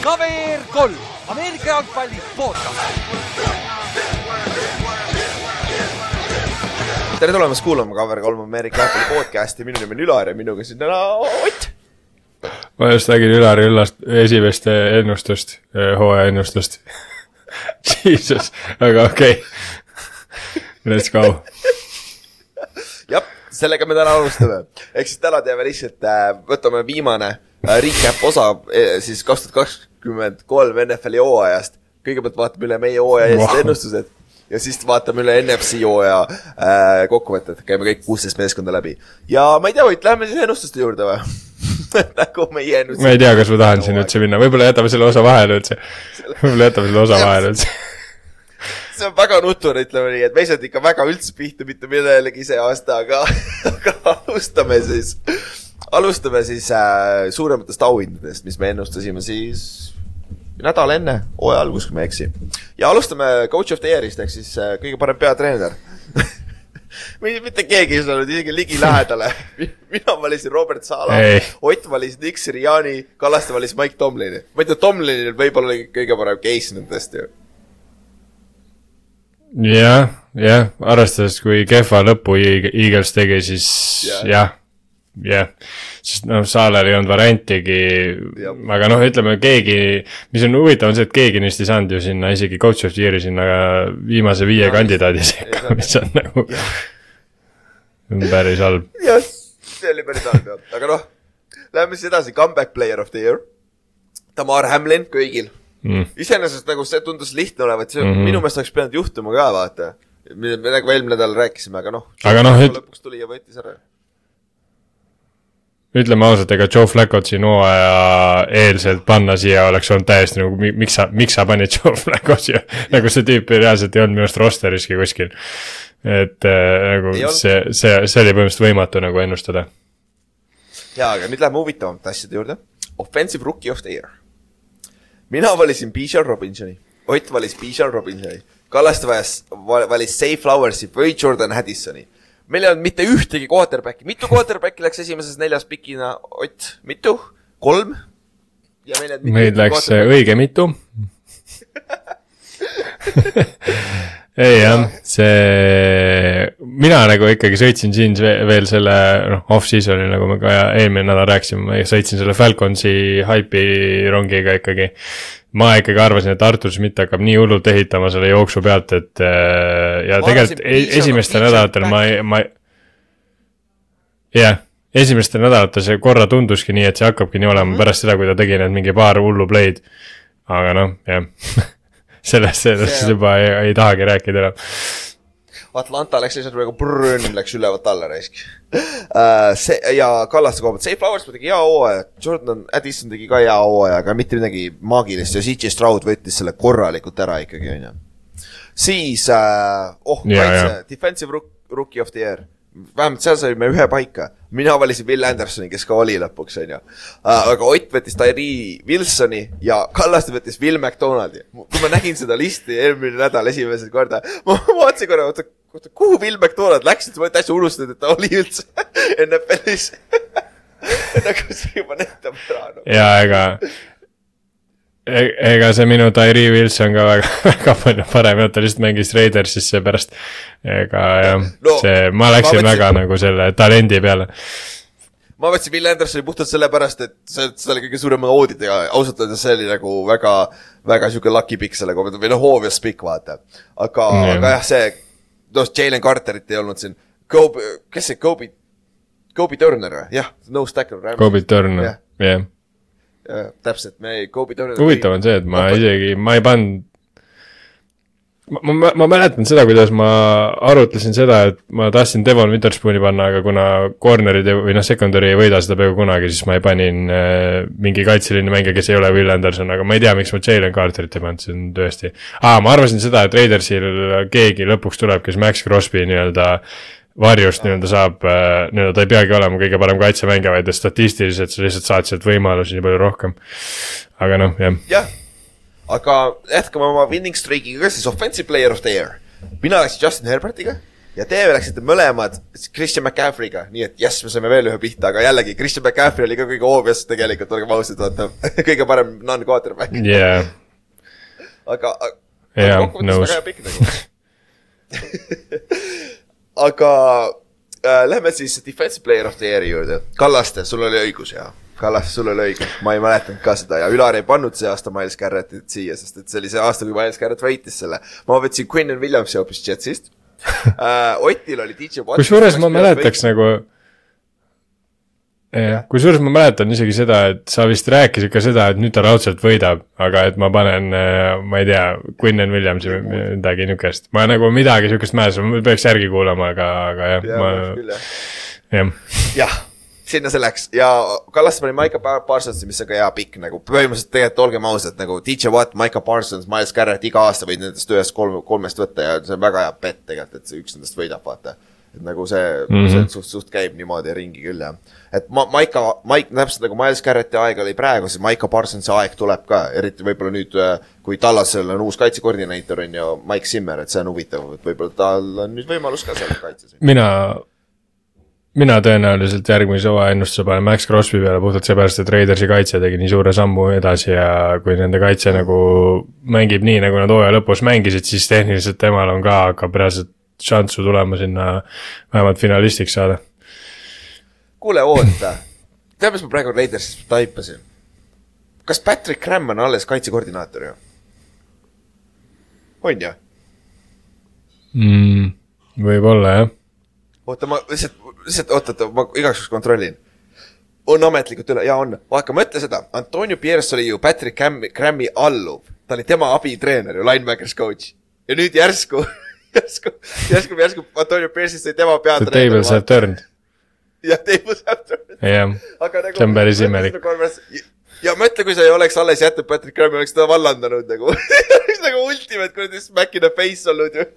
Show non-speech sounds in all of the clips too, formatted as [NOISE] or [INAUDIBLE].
KVR kolm, Ameerika jalgpalli podcast. tere tulemast kuulama KVR kolm Ameerika jalgpalli podcasti, minu nimi on Ülar ja minuga siin täna Ott. ma just nägin Ülari Üllast esimest ennustust, hooaja ennustust [LAUGHS] Jesus, aga okei okay. Let's go. jah, sellega me täna alustame. ehk siis täna teeme lihtsalt äh,, võtame viimane äh, recap osa äh, siis kaks tuhat kakskümmend kolm NFL-i hooajast. kõigepealt vaatame üle meie hooaja eest wow. ennustused ja siis vaatame üle NFC hooaja äh, kokkuvõtted, käime kõik kuusteist meeskonda läbi. ja ma ei tea, Ott, lähme siis ennustuste juurde või [LAUGHS] nagu meie ennustused. ma ei tea, kas ma tahan siin üldse minna, võib-olla jätame selle osa vahele üldse. võib-olla jätame selle osa vahele üldse [LAUGHS] see on väga nutune, ütleme nii, et me ei saanud ikka väga üldse pihta mitte millelegi see aasta, aga, [LAUGHS] aga alustame siis, alustame siis äh, suurematest auhindadest, mis me ennustasime siis nädal enne hooaja algust, kui ma ei eksi. ja alustame coach of the year'ist ehk siis äh, kõige parem peatreener [LAUGHS] mitte keegi ei saanud isegi ligilähedale. mina valisin Robert Sala, Ott valis Nick Siriani, Kallaste valis Mike Tomlini. ma ei tea, Tomlinil võib-olla oli kõige parem case nendest ju jah, jah, arvestades, kui kehva lõpu Eagles tegi, siis jah, jah, jah. sest noh, Saalel ei olnud variantigi, aga noh, ütleme keegi, mis on huvitav, on see, et keegi neist ei saanud ju sinna isegi coach of the year'i sinna viimase viie ja, kandidaadi sekka, mis on nagu [LAUGHS] päris halb. jah, see oli päris halb jah, aga noh, läheme siis edasi, comeback player of the year. Tamar Hamlin kõigil mm.. iseenesest nagu see tundus lihtne olevat, see mm -hmm. minu meelest oleks pidanud juhtuma ka, vaata. me nagu eelmine nädal rääkisime, aga noh. aga noh, et. lõpuks tuli ja võttis ära. Ütleme ausalt, ega Joe Flacco't siin hooaja eelselt panna siia oleks olnud täiesti nagu, miks sa, miks sa panid [LAUGHS] Joe Flacco siia nagu see tüüp reaalselt ei olnud minu arust rosteriski kuskil. et äh, nagu see, see, see oli põhimõtteliselt võimatu nagu ennustada. jaa, aga nüüd läheme huvitavamate asjade juurde. Offensive rookie of the year mina valisin Bijan Robinsoni, Ott valis Bijan Robinsoni, Kallaste vajas, valis Say Flowersi või Jordan Addisoni. Meil ei olnud mitte ühtegi quarterback'i, mitu quarterback'i läks esimeses neljas pikina, Ott, mitu? kolm? meid läks õige mitu ei jah, see, mina nagu ikkagi sõitsin siin veel selle noh, off-season'i, nagu me ka eelmine nädal rääkisime, ma sõitsin selle Falconsi haipi rongiga ikkagi. Ma ikkagi arvasin, et Artur Schmidt hakkab nii hullult ehitama selle jooksu pealt, et äh, ja ma tegelikult e-, esimestel nädalatel ma, ma. jah, esimestel nädalatel see korra tunduski nii, et see hakkabki nii olema mm -hmm. pärast seda, kui ta tegi need mingi paar hullu play'd. aga noh, jah [LAUGHS] sellest, sellest juba ei, ei tahagi rääkida enam. Atlanta läks lihtsalt nagu brrrn läks ülevalt alla raisk uh,. see ja Kallaste koha pealt, Safe Flowers tegi hea hooaja, Jordan Addison tegi ka hea hooaja, aga mitte midagi maagilist ja CJ Stroud võttis selle korralikult ära ikkagi, onju. siis uh,, oh, kaitse, defensive rookie of the year vähemalt seal saime ühe paika. mina valisin Will Andersoni, kes ka oli lõpuks, onju. Äh, aga Ott võttis Tyree Wilsoni ja Kallaste võttis Will McDonaldi. kui ma nägin seda listi eelmine nädal esimesed korda, ma vaatasin korra, oota, kuhu Will McDonald läks, siis ma täitsa unustasin, et ta oli üldse [LAUGHS] NFL-is [LAUGHS] nagu see juba näitab ära no.. ja ega E-, ega see minu Tyree Wilson ka väga, [LAUGHS] väga palju parem ei olnud, ta lihtsalt mängis Raidersisse pärast. ega jah no,, see, ma läksin ma võtsin... väga nagu selle talendi peale. ma võtsin Will Andersoni puhtalt sellepärast, et see, see oli kõige suurema auditiga, ausalt öeldes see oli nagu väga, väga sihuke lucky pick selle koha pealt või noh, obvious pick vaata. aga mm., aga jah, see, noh, Jalen Carterit ei olnud siin. Kobe, kes see Kobe, Kobe Turner või? jah, no stacker. Kobe Turner, jah yeah täpselt, me Kobe Turner. huvitav on see, et ma isegi, ma ei pannud. Ma, ma, ma mäletan seda, kuidas ma arutlesin seda, et ma tahtsin Devon Witherspooni panna, aga kuna corner'id või noh, secondary ei võida seda peaaegu kunagi, siis ma ei panin äh, mingi kaitseliini mängija, kes ei ole Will Anderson, aga ma ei tea, miks ma Jalen Carterit ei pannud, see on tõesti. aa, ma arvasin seda, et Raidersil keegi lõpuks tuleb, kes Max Crosby nii-öelda varjust nii-öelda saab, äh, nii-öelda ta ei peagi olema kõige parem kaitsemängija, vaid statistiliselt sa lihtsalt saad sealt võimalusi nii palju rohkem. aga noh, jah. jah, aga jätkame oma winning streak'iga ka siis offensive player of the year. mina läksin Justin Herbertiga ja teie läksite mõlemad Christian McCaffrey'ga, nii et jess, me saime veel ühe pihta, aga jällegi Christian McCaffrey oli ka kõige obvious tegelikult, olgem ausad, vaata. [LAUGHS] kõige parem non-quarterback, jaa, aga. Jaa, nõus. väga hea pikk nagu. [LAUGHS] aga äh, lähme siis defensive player of the year'i juurde. Kallaste, sul oli õigus ja. Kallaste, sul oli õigus, ma ei mäletanud ka seda ja Ülar ei pannud see aasta Miles Garrettit siia, sest et see oli see aasta, kui Miles Garrett võitis selle. ma võtsin Quinnen Williamsi hoopis Jetsist [LAUGHS] äh,. Otil oli DJ Watt. kusjuures ma mäletaks nagu, jah, kusjuures ma mäletan isegi seda, et sa vist rääkisid ka seda, et nüüd ta raudselt võidab, aga et ma panen, ma ei tea, Quinnen Williamsi või midagi niukest. ma nagu midagi siukest mäletan, ma peaks järgi kuulama, aga, aga jah, jah, ma, jah. jah. Sinna see läks ja Kallaste pani Maiko Parsonsi, mis on ka hea pikk nagu põhimõtteliselt tegelikult olgem ausad nagu DJ Watt, Maiko Parsons, Miles Garrett iga aasta võid nendest ühest kolm, kolmest võtta ja see on väga hea bet tegelikult, et see üks nendest võidab, vaata. et nagu see mm. -hmm. see suht, suht käib niimoodi ringi küll jah. et ma, Maiko, Maik, täpselt nagu Miles Garretti aeg oli praegu, siis Maiko Parsonsi aeg tuleb ka, eriti võib-olla nüüd, kui Tallasel on uus kaitsekoordineeter on ju Mike Zimmer, et see on huvitav, et võib-olla tal on nüüd võimalus ka seal kaitses. mina, mina tõenäoliselt järgmise hooaja ennustuse panen Max Crosby peale puhtalt seepärast, et Raidersi kaitse tegi nii suure sammu edasi ja kui nende kaitse nagu mängib nii, nagu nad hooaja lõpus mängisid, siis tehniliselt temal on ka, hakkab reaalselt šanssu tulema sinna vähemalt finalistiks saada. kuule, oota. tead, mis ma praegu Raidersist taipasin? kas Patrick Cram on alles kaitsekoordinaator ju? on ju? mm,. võib-olla jah, oota, ma lihtsalt, lihtsalt oota, ma igaks juhuks kontrollin. on ametlikult üle, jaa on, vaata mõtle seda, Antonio Pierce oli ju Patrick Cram'i, Cram'i alluv, ta oli tema abitreener ju, linebackers coach. ja nüüd järsku, [LAUGHS] järsku, järsku, järsku Antonio Pierce'ist sai tema the peatreener. tables have turned, jah, tables have turned. jah, nagu. See on päris imelik.. ja mõtle, kui sa ei oleks alles jätnud Patrick Cram'i, oleks teda vallandanud nagu. [LAUGHS] oleks nagu ultimate kuradi smack in the face olnud ju. [LAUGHS]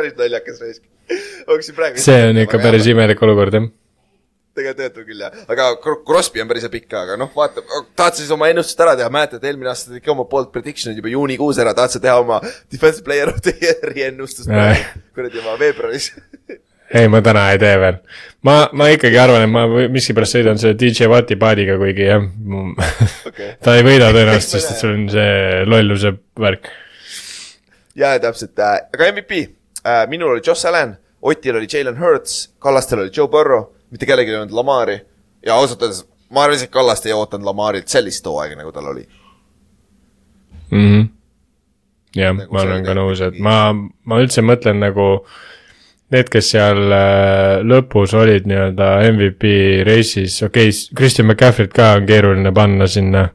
päris naljakas raisk. oleksin praegu. see on ikka päris. imelik olukord jah. tegelikult töötab küll jah, aga Cro- Crosby on päris pikk, aga noh, vaata, tahad sa siis oma ennustust ära teha, mäletad, eelmine aasta tegid ka oma bold prediction'id juba juunikuus ära, tahad sa teha oma defensive player of the year'i ennustust kuradi oma veebruaris [LAUGHS] ei, ma täna ei tee veel. ma, ma ikkagi arvan, et ma miskipärast sõidan selle DJ Watti paadiga, kuigi jah [LAUGHS] Okei. ta ei võida tõenäoliselt, [LAUGHS] sest et sul on see lolluse värk. ja täpselt äh,, aga MVP äh,, minul oli Josh Allan, Otil oli Jalen Hurts, Kallastel oli Joe Burrow, mitte kellelgi ei olnud Lamari ja ausalt öeldes ma arvan isegi Kallaste ei ootanud Lamarilt sellist hooaega, nagu tal oli. Mhm. jah, Nagu ma olen ka nõus, et ma, ma üldse mõtlen nagu need, kes seal äh, lõpus olid nii-öelda MVP reisis, okei okay,, Christian McCaffrey't ka on keeruline panna sinna.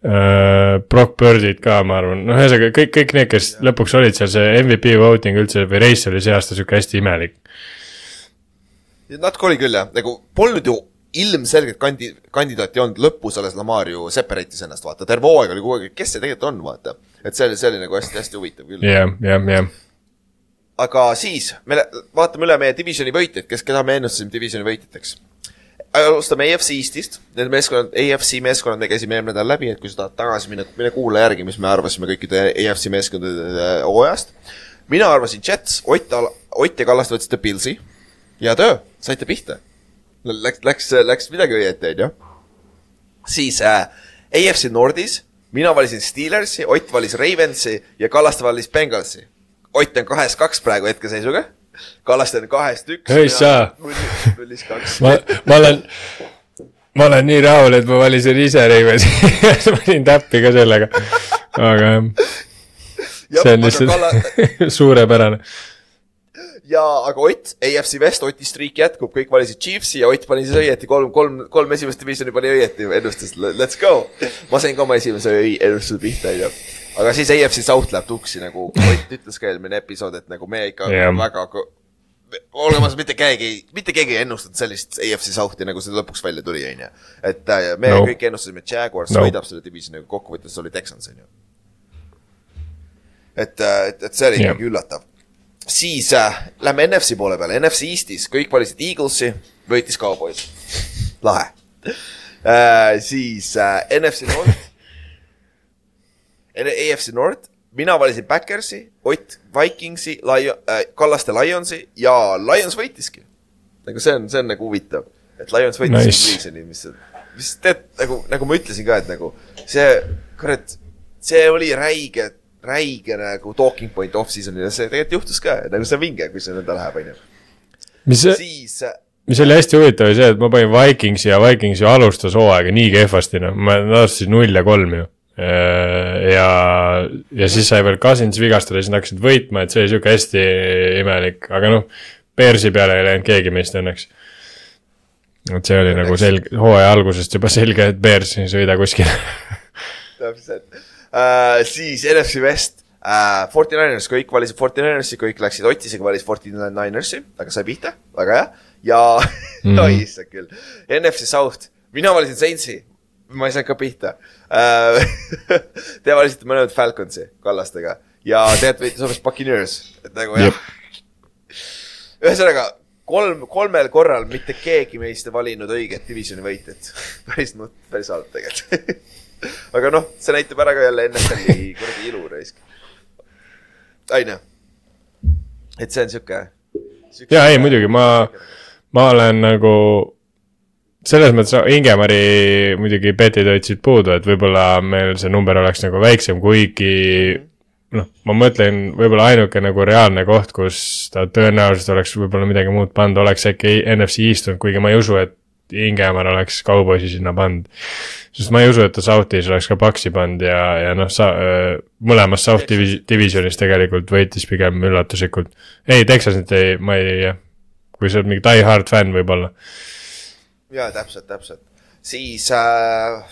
Brock Birdit ka, ma arvan, noh, ühesõnaga kõik, kõik need, kes lõpuks olid seal, see MVP voting üldse või reis oli see aasta sihuke hästi imelik. natuke oli küll jah, nagu polnud ju ilmselgelt kandi-, kandidaati olnud, lõpus alles Lamar ju separate'is ennast, vaata, terve hooaeg oli kogu aeg, kes see tegelikult on, vaata. et see oli, see oli nagu hästi-hästi huvitav küll jah, jah, jah. aga siis, me vaatame üle meie divisioni võitjad, kes, keda me ennustasime divisioni võitjateks. Alustame AFC Eestist, need meeskonnad, AFC meeskonnad me käisime eelmine nädal läbi, et kui sa tahad tagasi minna, mine kuula järgi, mis me arvasime kõikide AFC meeskondade äh, hooajast. mina arvasin Jets, Ott, Ott ja Kallaste võtsite Pilsi. hea töö, saite pihta. Läks, läks, läks midagi õieti, onju. siis äh, AFC Nordis, mina valisin Steelersi, Ott valis Ravensi ja Kallaste valis Bengalsi. Ott on kahest kaks praegu hetkeseisuga. Kallaste on kahest üks. Ei saa. nullis kaks. ma, ma olen, ma olen nii rahul, et ma valisin ise Reivensi [LAUGHS] ma panin täppi ka sellega. aga jah, see on lihtsalt [LAUGHS] suurepärane. ja, aga Ott, AFC West, Oti striik jätkub, kõik valisid Chiefsi ja Ott pani siis õieti kolm, kolm, kolm esimest divisioni pani õieti ennustas, let's go. ma sain ka oma esimese ennustuse pihta, onju. Aga siis AFC South läheb tuksi nagu Ott ütles ka eelmine episood, et nagu me ikka yeah. väga olgem ausad, mitte keegi, mitte keegi ei ennustanud sellist AFC South'i, nagu see lõpuks välja tuli, onju. et äh, me No. kõik ennustasime, et Jaguars No. võidab selle divisioni, kokkuvõttes oli Texans, onju. et, et, et see oli ikkagi üllatav. siis äh, lähme NFC poole peale, NFC Eestis kõik valisid Eaglesi, võitis Cowboys. lahe äh,. siis äh, NFC North, AFC North, mina valisin Backersi, Ott Vikingsi, Lion- äh,, Kallaste Lionsi ja Lions võitiski. nagu see on, see on nagu huvitav, et Lions võitis Nice. divisioni, mis, mis tead nagu, nagu ma ütlesin ka, et nagu see, kurat, see oli räige, räige nagu talking point off-season'il ja see tegelikult juhtus ka, nagu see on vinge, kui see nõnda läheb, onju. mis, siis mis oli hästi huvitav, oli see, et ma panin Vikingsi ja Vikings ju alustas hooaega nii kehvasti, noh, ma alustasin null ja kolm ju. ja, ja siis sai veel Cousins vigastada, siis nad hakkasid võitma, et see oli sihuke hästi imelik, aga noh, Bearsi peale ei läinud keegi meist õnneks. et see oli nagu selge, hooaja algusest juba selge, et Bears ei sõida kuskile. [LAUGHS] täpselt uh,. siis NFC West uh,, Forty Niners, kõik valisid Forty Ninersi, kõik läksid, Ott isegi valis Forty Ninersi, aga sai pihta, väga hea. ja mm, oi issand küll, NFC South, mina valisin Saintsi, ma ei saanud ka pihta [LAUGHS] uh,. Te valisite mõlemad Falconsi kallastega ja tegelikult võitis hoopis Buccaneers, et nagu jah Jep.. ühesõnaga kolm, kolmel korral mitte keegi meist ei valinud õiget divisioni võitjat. [LAUGHS] päris nutt, päris halb tegelikult. [LAUGHS] aga noh, see näitab ära ka jälle NFL-i kuradi ilu raisk. onju. et see on sihuke, sihuke. ja ei, muidugi ma, ma olen nagu selles mõttes Ingemari muidugi betid hoidsid puudu, et võib-olla meil see number oleks nagu väiksem, kuigi noh, ma mõtlen, võib-olla ainuke nagu reaalne koht, kus ta tõenäoliselt oleks võib-olla midagi muud pannud, oleks äkki NFC Eeston, kuigi ma ei usu, et Ingemar oleks kauboisi sinna pannud. sest ma ei usu, et ta South'is oleks ka Paxi pannud ja, ja noh, sa äh, mõlemas South divis- divisionis tegelikult võitis pigem üllatuslikult. ei, Texasit ei, ma ei, jah, kui sa oled mingi die hard fänn võib-olla. Ja täpselt, täpselt. siis äh,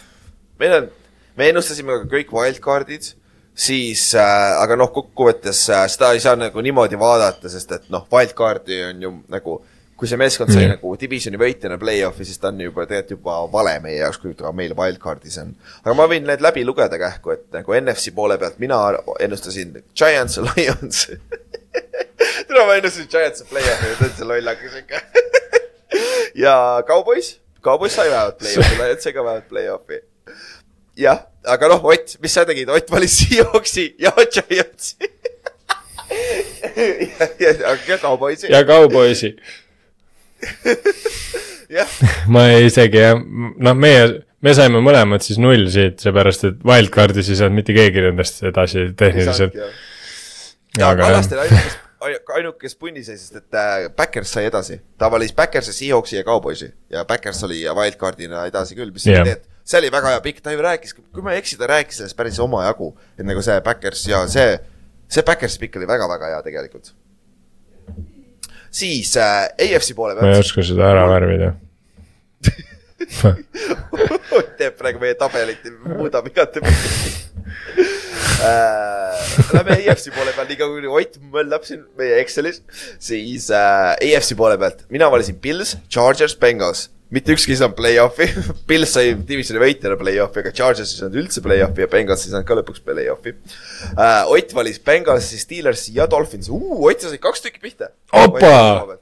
meil on, me ennustasime ka kõik wildcard'id, siis äh,, aga noh, kokkuvõttes äh, seda ei saa nagu niimoodi vaadata, sest et noh, wildcard'i on ju nagu kui see meeskond sai Mm. nagu divisioni võitjana play-off'i, siis ta on juba tegelikult juba vale meie jaoks, kui ta meil wildcard'is on. aga ma võin need läbi lugeda kähku, et nagu NFC poole pealt mina ennustasin Giants, Lions. [LAUGHS] täna ma ennustasin Giants play-off'i ja täitsa lollakas [LAUGHS] ikka. [LAUGHS] ja Cowboys, Cowboys sai vähemalt play-off'i, Lions sai ka vähemalt play-off'i. jah, aga noh, Ott, mis sa tegid, Ott valis [LAUGHS] Seahawksi ja Giantsi. [LAUGHS] ja, ja, ja Cowboysi. ja jah, ma isegi jah, noh, meie, me saime mõlemad siis null siit, seepärast et wildcard'is ei saanud mitte keegi nendest edasi tehniliselt. aga jah, Kallastel ainuke, ainuke, kes punnis jäi, sest et äh, Backers sai edasi. ta valis Backersi, Seahawksi ja Cowboysi ja Backers oli wildcard'ina edasi küll, mis yeah. teed. see oli väga hea pikk, ta ju rääkis, kui ma ei eksi, ta rääkis sellest päris omajagu, et nagu see Backers ja see, see Backersi pikk oli väga-väga hea tegelikult. siis äh, AFC poole ma ei pealt, oska seda ära värvida. [LAUGHS] teeb praegu meie tabelit, muudab igatepidi [LAUGHS] äh,. Lähme EFC poole peal, nii kaua kui Ott möllab siin meie Excelis, siis äh, EFC poole pealt, mina valisin Pils, Chargers, Bengals. mitte ükski ei saanud play-off'i, [LAUGHS] Pils sai divisioni võitjana play-off'i, aga Chargers ei saanud üldse play-off'i ja Bengals ei saanud ka lõpuks play-off'i äh,. Ott valis Bengalsi, Steelersi ja Dolphinsi, Ott sa said kaks tükki pihta. Opa!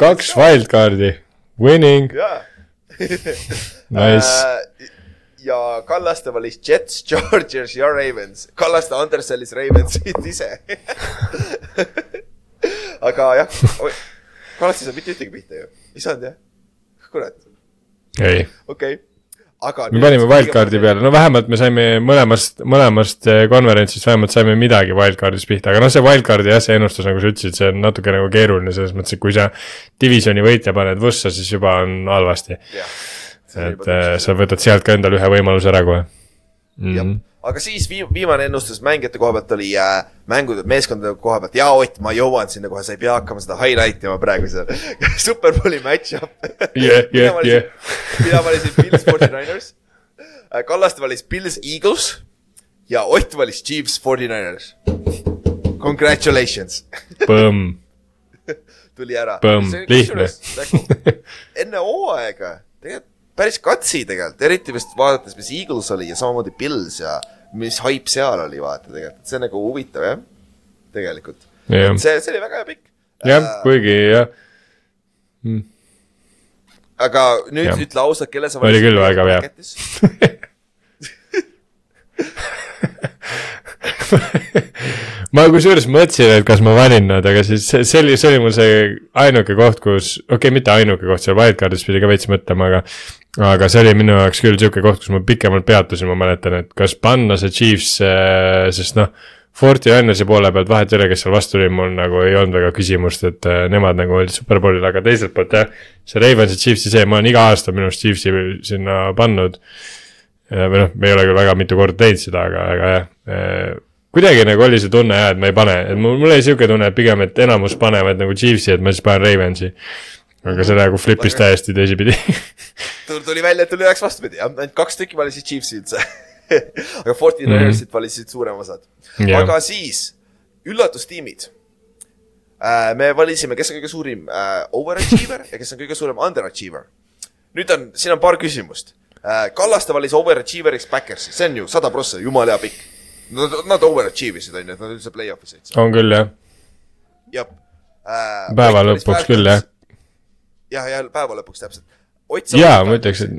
kaks wildcard'i, winning, jaa nice. Äh, ja Kallaste valis Jets, [LAUGHS] Chargers ja Ravens. Kallaste undersellis Ravensit ise. [LAUGHS] aga jah, Kallaste ei saanud mitte ühtegi pihta ju, ei saanud jah? kurat, ei, okei okay., aga. me panime wildcard'i peale, no vähemalt me saime mõlemast, mõlemast eh, konverentsist vähemalt saime midagi wildcard'is pihta, aga noh, see wildcard'i jah, see ennustus, nagu sa ütlesid, see on natuke nagu keeruline selles mõttes, et kui sa divisioni võitja paned võssa, siis juba on halvasti. Et eh, sa võtad sealt ka endale ühe võimaluse ära kohe mm. -hmm., aga siis vii-, viimane ennustus mängijate koha pealt oli äh, mängude, meeskondade koha pealt, jaa Ott, ma jõuan sinna kohe, sa ei pea hakkama seda highlight ima praegu seal. [LAUGHS] Superbowli match-up. [LAUGHS] Yeah, yeah, yeah. mina valisin Pils, [LAUGHS] Forty Niners. Kallaste valis Pils, Eagles ja Ott valis Chiefs, Forty Niners. Congratulations, Põmm, tuli ära. Lihtne. enne hooaega, tegelikult päris katsi tegelikult, eriti vist vaadates, mis Eagles oli ja samamoodi Pils ja mis haip seal oli, vaata tegelikult, see on nagu huvitav jah, tegelikult. jah, see, see oli väga hea pikk. jah, kuigi jah, aga nüüd Jah. ütle ausalt, kelle sa Oli küll väga hea. [LAUGHS] ma kusjuures mõtlesin, et kas ma valin nad, aga siis see, see oli, see oli mul see ainuke koht, kus, okei okay,, mitte ainuke koht, seal wildcard'is pidi ka veits mõtlema, aga. aga see oli minu jaoks küll sihuke koht, kus ma pikemalt peatusin, ma mäletan, et kas panna see Chiefs, sest noh. Forti Rannersi poole pealt vahet ei ole, kes seal vastu oli, mul nagu ei olnud väga küsimust, et äh, nemad nagu olid superbowlil, aga teiselt poolt jah. see Ravensi Chiefsi see, ma olen iga aasta minu arust Chiefsi sinna pannud või noh, me ei ole küll väga mitu korda teinud seda, aga, aga jah kuidagi nagu oli see tunne jah, et ma ei pane, et mul, mul oli sihuke tunne, et pigem, et enamus panevad nagu Chiefsi, et ma siis panen Ravensi. aga see nagu flip'is täiesti teisipidi [LAUGHS] tuli välja, et tuli läks vastupidi, ainult kaks tükki valisid Chiefsi üldse [LAUGHS] aga Forty Ninersit mm -hmm. valisid suurem osad yeah.. aga siis, üllatustiimid äh,. me valisime, kes on kõige suurim äh, overachiever ja kes on kõige suurem underachiever. nüüd on, siin on paar küsimust äh,. Kallaste valis overachieveriks Backersi, see on ju sada prossa, jumala hea pikk Nad, nad overachieve isid, on ju, et nad üldse play-off'i sõitsid. on küll, jah. jah äh,. päeva lõpuks küll, jah. jah, ja päeva lõpuks täpselt. jaa, ma ütleks, et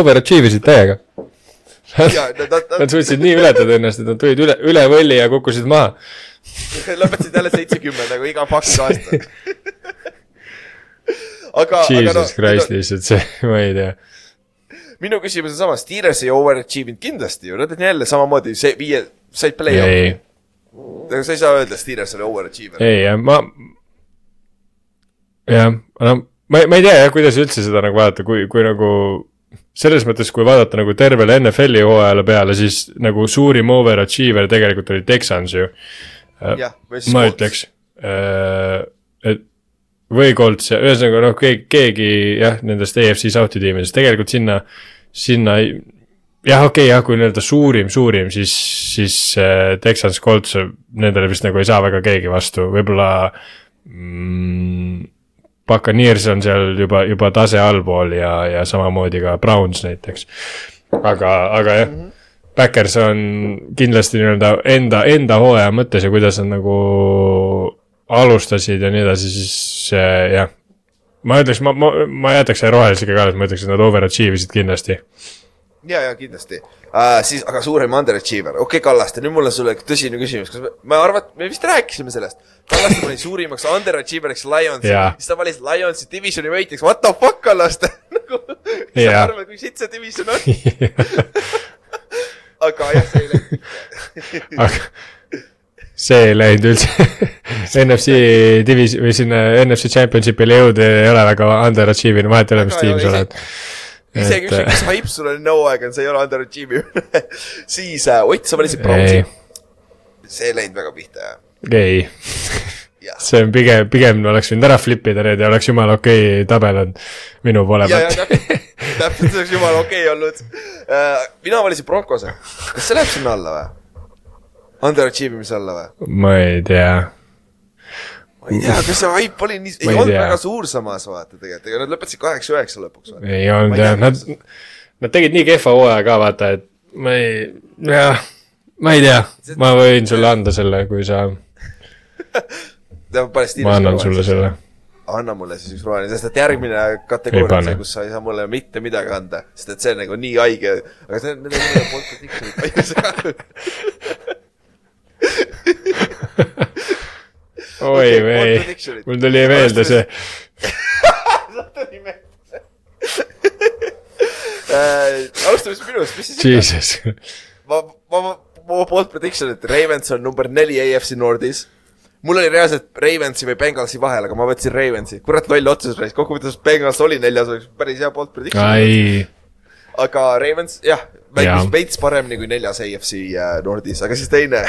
overachieve isid täiega Nad, nad, suutsid nii ületada ennast, et nad tulid üle, üle võlli ja kukkusid maha [LAUGHS] lõpetasid jälle seitsekümmend nagu iga fucking [LAUGHS] aasta aga, Jesus aga no, Christ lihtsalt see, [LAUGHS] ma ei tea minu küsimus on sama, Steelers ei overachieve inud kindlasti ju, nad on jälle samamoodi see viie, said play-off'i. aga sa ei saa öelda, Steelers oli overachiever. ei, ma. jah, no ma, ma ei tea jah, kuidas üldse seda nagu vaadata, kui, kui nagu selles mõttes, kui vaadata nagu tervele NFL-i hooajale peale, siis nagu suurim overachiever tegelikult oli Texans ju. ma ütleks, äh, et või Colts ja ühesõnaga noh, keegi, keegi jah, nendest EFC South'i tiimidest tegelikult sinna sinna ei, jah, okei okay,, jah, kui nii-öelda suurim, suurim, siis, siis äh, Texans Colts, nendele vist nagu ei saa väga keegi vastu, võib-olla mm, Buccaneers on seal juba, juba tase allpool ja, ja samamoodi ka Browns näiteks. aga, aga jah mm, -hmm. Backers on kindlasti nii-öelda enda, enda hooaja mõttes ja kuidas nad nagu alustasid ja nii edasi, siis äh, jah, ma ütleks, ma, ma, ma jätaks rohelisega ka, ma ütleks, et nad overachieve isid kindlasti. ja, ja kindlasti. Uh,. siis, aga suurem underachiever, okei okay,, Kallaste, nüüd mul on sulle tõsine küsimus, kas me, ma arvan, et me vist rääkisime sellest. Kallaste pani suurimaks underachieveriks Lionsi, siis ta valis Lionsi divisioni võitjaks, what the fuck, Kallaste? [LAUGHS] Nagu, sa arvad, kui sitt see division on? [LAUGHS] Aga jah, see ei läinud. See ei läinud üldse [LAUGHS] [LAUGHS] NFC divis- või sinna NFC championship'ile jõuda ei ole väga underachieve'ina, vahet ei ole, mis tiim sa oled. isegi ükskõik, mis hype sul on nõuaeg on, see ei ole underachieve'i [LAUGHS] siis äh, Ott, sa valisid Brownsi. see ei läinud väga pihta, jah? ei see on pigem, pigem oleks võinud ära flip ida need ja oleks jumala okei okay tabel olnud minu poole pealt. täpselt, see oleks jumala okei okay olnud uh,. mina valisin Broncose, kas see läheb sinna alla või? underachieve imise alla või? ma ei tea. Ma ei tea, kas see hype oli nii, ei, olnud tea. väga suur samas vaata tegelikult, ega nad lõpetasid kaheksa-üheksa lõpuks. ei olnud jah, nad, nad tegid nii kehva hooaja ka vaata, et ma ei, jah, ma ei tea, ma võin sulle anda selle, kui sa [LAUGHS] ma annan sulle selle. Anna mulle siis üks roheline, sest et järgmine kategooria on see, kus sa ei saa mulle mitte midagi anda, sest et see on nagu nii haige, aga see on, need on poolt [LAUGHS] prediction [LAUGHS] oi vei, mul tuli meelde see. Tuli meelde äh, alustame siis minust, mis siis Jesus. ma, ma, ma, ma poolt prediction, et Ravens on number neli AFC Nordis. Mul oli reaalselt Ravensi või Bengalsi vahel, aga ma võtsin Ravensi, kurat loll otsus, kokkuvõttes Bengals oli neljas, oleks päris hea poolt prediction. Aga Ravens, jah, mängis veits paremini kui neljas AFC äh, Nordis, aga siis teine [LAUGHS]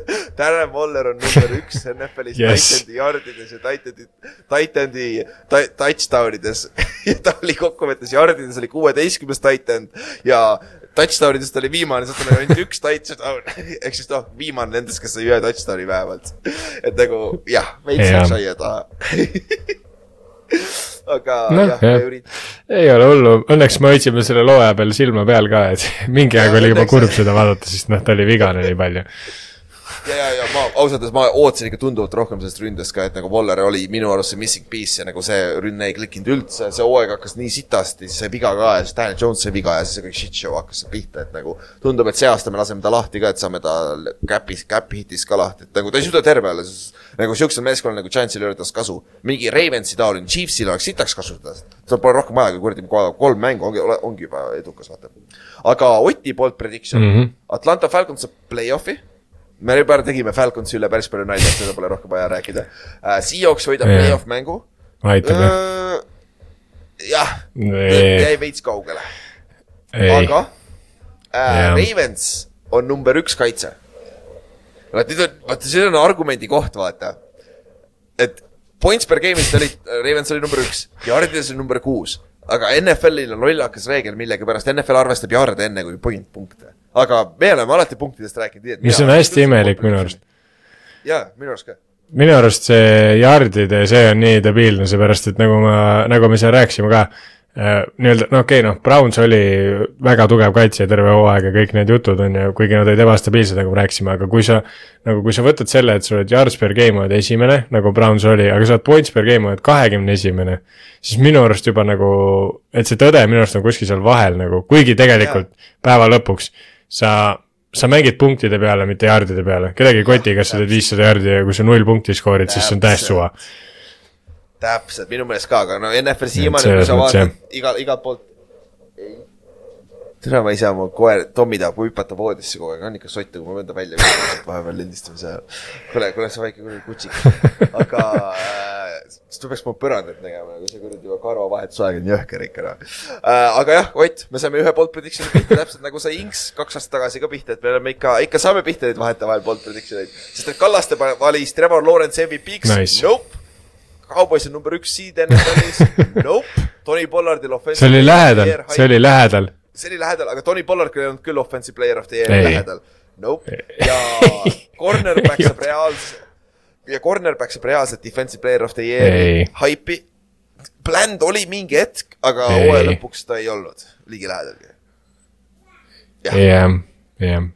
[LAUGHS] Darren Waller on number üks NFL-is yes. Titandi yardides ja Titandi, Titandi touchdown ides [LAUGHS] ja ta oli kokkuvõttes yardides oli kuueteistkümnes titan ja touchdown idest oli viimane, tal oli ainult üks touchdown [LAUGHS] ehk siis noh, viimane nendest, kes sai ühe touchdown'i vähemalt. et nagu jah, veits läks aia taha aga no, jah, jah., ürit-. ei ole hullu, õnneks me hoidsime selle loo aja peal silma peal ka, et mingi aeg oli juba kurb seda vaadata, sest noh, ta oli vigane nii palju. ja, ja, ja ma ausalt öeldes ma ootasin ikka tunduvalt rohkem sellest ründest ka, et nagu Waller oli minu arust see missing piece ja nagu see rünne ei klikkinud üldse, see hooaeg hakkas nii sitasti, siis sai viga ka ja siis Daniel Jones sai viga ja siis see kõik shit show hakkas pihta, et nagu tundub, et see aasta me laseme ta lahti ka, et saame ta käpis, käpp hitis ka lahti, et nagu ta ei suuda terve olla, nagu siuksel meeskonnal nagu Giantsil ei ole tast kasu. mingi Ravensi taoline, Chiefsil oleks sitaks kasutada, tal pole rohkem kui kuradi kolm mängu ongi, ongi juba edukas, vaata. aga Oti poolt prediction mm, -hmm. Atlanta Falcons saab play-off'i me juba tegime Falconsi üle päris palju nalja, seda pole rohkem vaja rääkida uh,. Seahawks võidab Jah. play-off mängu aitab jah, uh,. jah, jäi veits kaugele, aga uh, Jah. Ravens on number üks kaitse. vaat nüüd on, vaata see on argumendi koht, vaata. et points per game'is olid, Ravens oli number üks, yardides oli number kuus. Aga NFL-il on lollakas reegel millegipärast, NFL arvestab jarde enne kui point punkte. aga me oleme alati punktidest rääkinud nii, et. mis on hästi imelik minu arust. jaa, minu arust ka. minu arust see yardide, see on nii debiilne, seepärast et nagu ma, nagu me seal rääkisime ka nii-öelda, no okei okay,, noh, Browns oli väga tugev kaitsja terve hooaeg ja kõik need jutud on ju, kuigi nad olid ebastabiilsed, nagu me rääkisime, aga kui sa nagu kui sa võtad selle, et sa oled yards per game oled esimene, nagu Browns oli, aga sa oled points per game oled kahekümne esimene, siis minu arust juba nagu, et see tõde minu arust on kuskil seal vahel nagu, kuigi tegelikult päeva lõpuks sa sa mängid punktide peale, mitte yardide peale, kedagi ei koti, kas sa teed viissada yardi ja kui sa null punkti skoorid, siis see on täiesti suva. täpselt, minu meelest ka, aga no NFL siiamaani, kui sa vaatad iga, igalt poolt. tere, ma ei saa, mu koer, Tommy tahab hüpata voodisse kogu aeg, on ikka sottu, kui ma pean ta välja viima vahepeal lindistamise ajal. kuule, kuule, sa väike kuradi kutsik. aga äh, siis ta peaks mu põrandat nägema, kui see kuradi juba karvavahetusaeg on jõhker ikka noh äh,. aga jah, Ott, me saime ühe bolt prediction'i pihta täpselt nagu sai Inks kaks aastat tagasi ka pihta, et me oleme ikka, ikka saame pihta neid vahetevahel bolt prediction eid. sest et Kallaste valis Trevor Lawrence MVP-ks Nice. nope. On number üks seed NFL-is, [LAUGHS] nope. Tony Pollardil offensive. see oli lähedal, see oli lähedal. see oli lähedal, aga Tony Pollard ei olnud küll offensive player of the year Ei. lähedal. Nope. [LAUGHS] ja cornerback saab reaalselt, ja cornerback saab reaalselt defensive player of the year'i haipi. Bland oli mingi hetk, aga hooaja lõpuks ta ei olnud ligilähedalgi. jah, jah.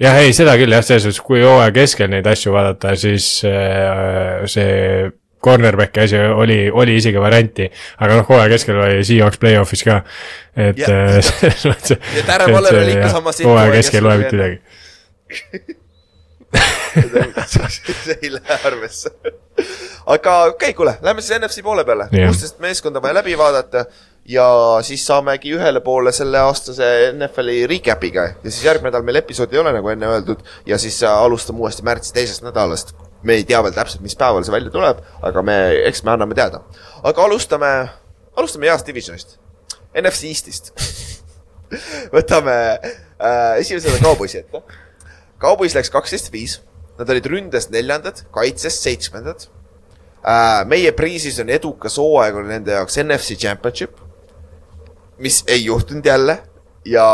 jah, ei seda küll jah, selles suhtes, kui hooaja keskel neid asju vaadata, siis äh, see cornerback'i asi oli, oli isegi varianti, aga noh, hooaja keskel oli Seahawks play-off'is ka, et [LAUGHS] selles mõttes. Ja Darren Waller oli ikka sama siht hooaja keskel keskel loe mitte midagi. [LAUGHS] [LAUGHS] see ei lähe arvesse. aga okei okay,, kuule, lähme siis NFC poole peale. Jah. kuusteist meeskonda vaja läbi vaadata ja siis saamegi ühele poole selle aastase NFL-i recap'iga ja siis järgmine nädal meil episoodi ei ole, nagu enne öeldud, ja siis alustame uuesti märtsi teisest nädalast. Me ei tea veel täpselt, mis päeval see välja tuleb, aga me, eks me anname teada. aga alustame, alustame heast divisionist, NFC Eestist. [LAUGHS] võtame äh, esimesena Cowboysi ette. Cowboys läks kaksteist viis, nad olid ründes neljandad, kaitses seitsmendad äh,. meie priisis on edukas hooaeg oli nende jaoks NFC Championship, mis ei juhtunud jälle ja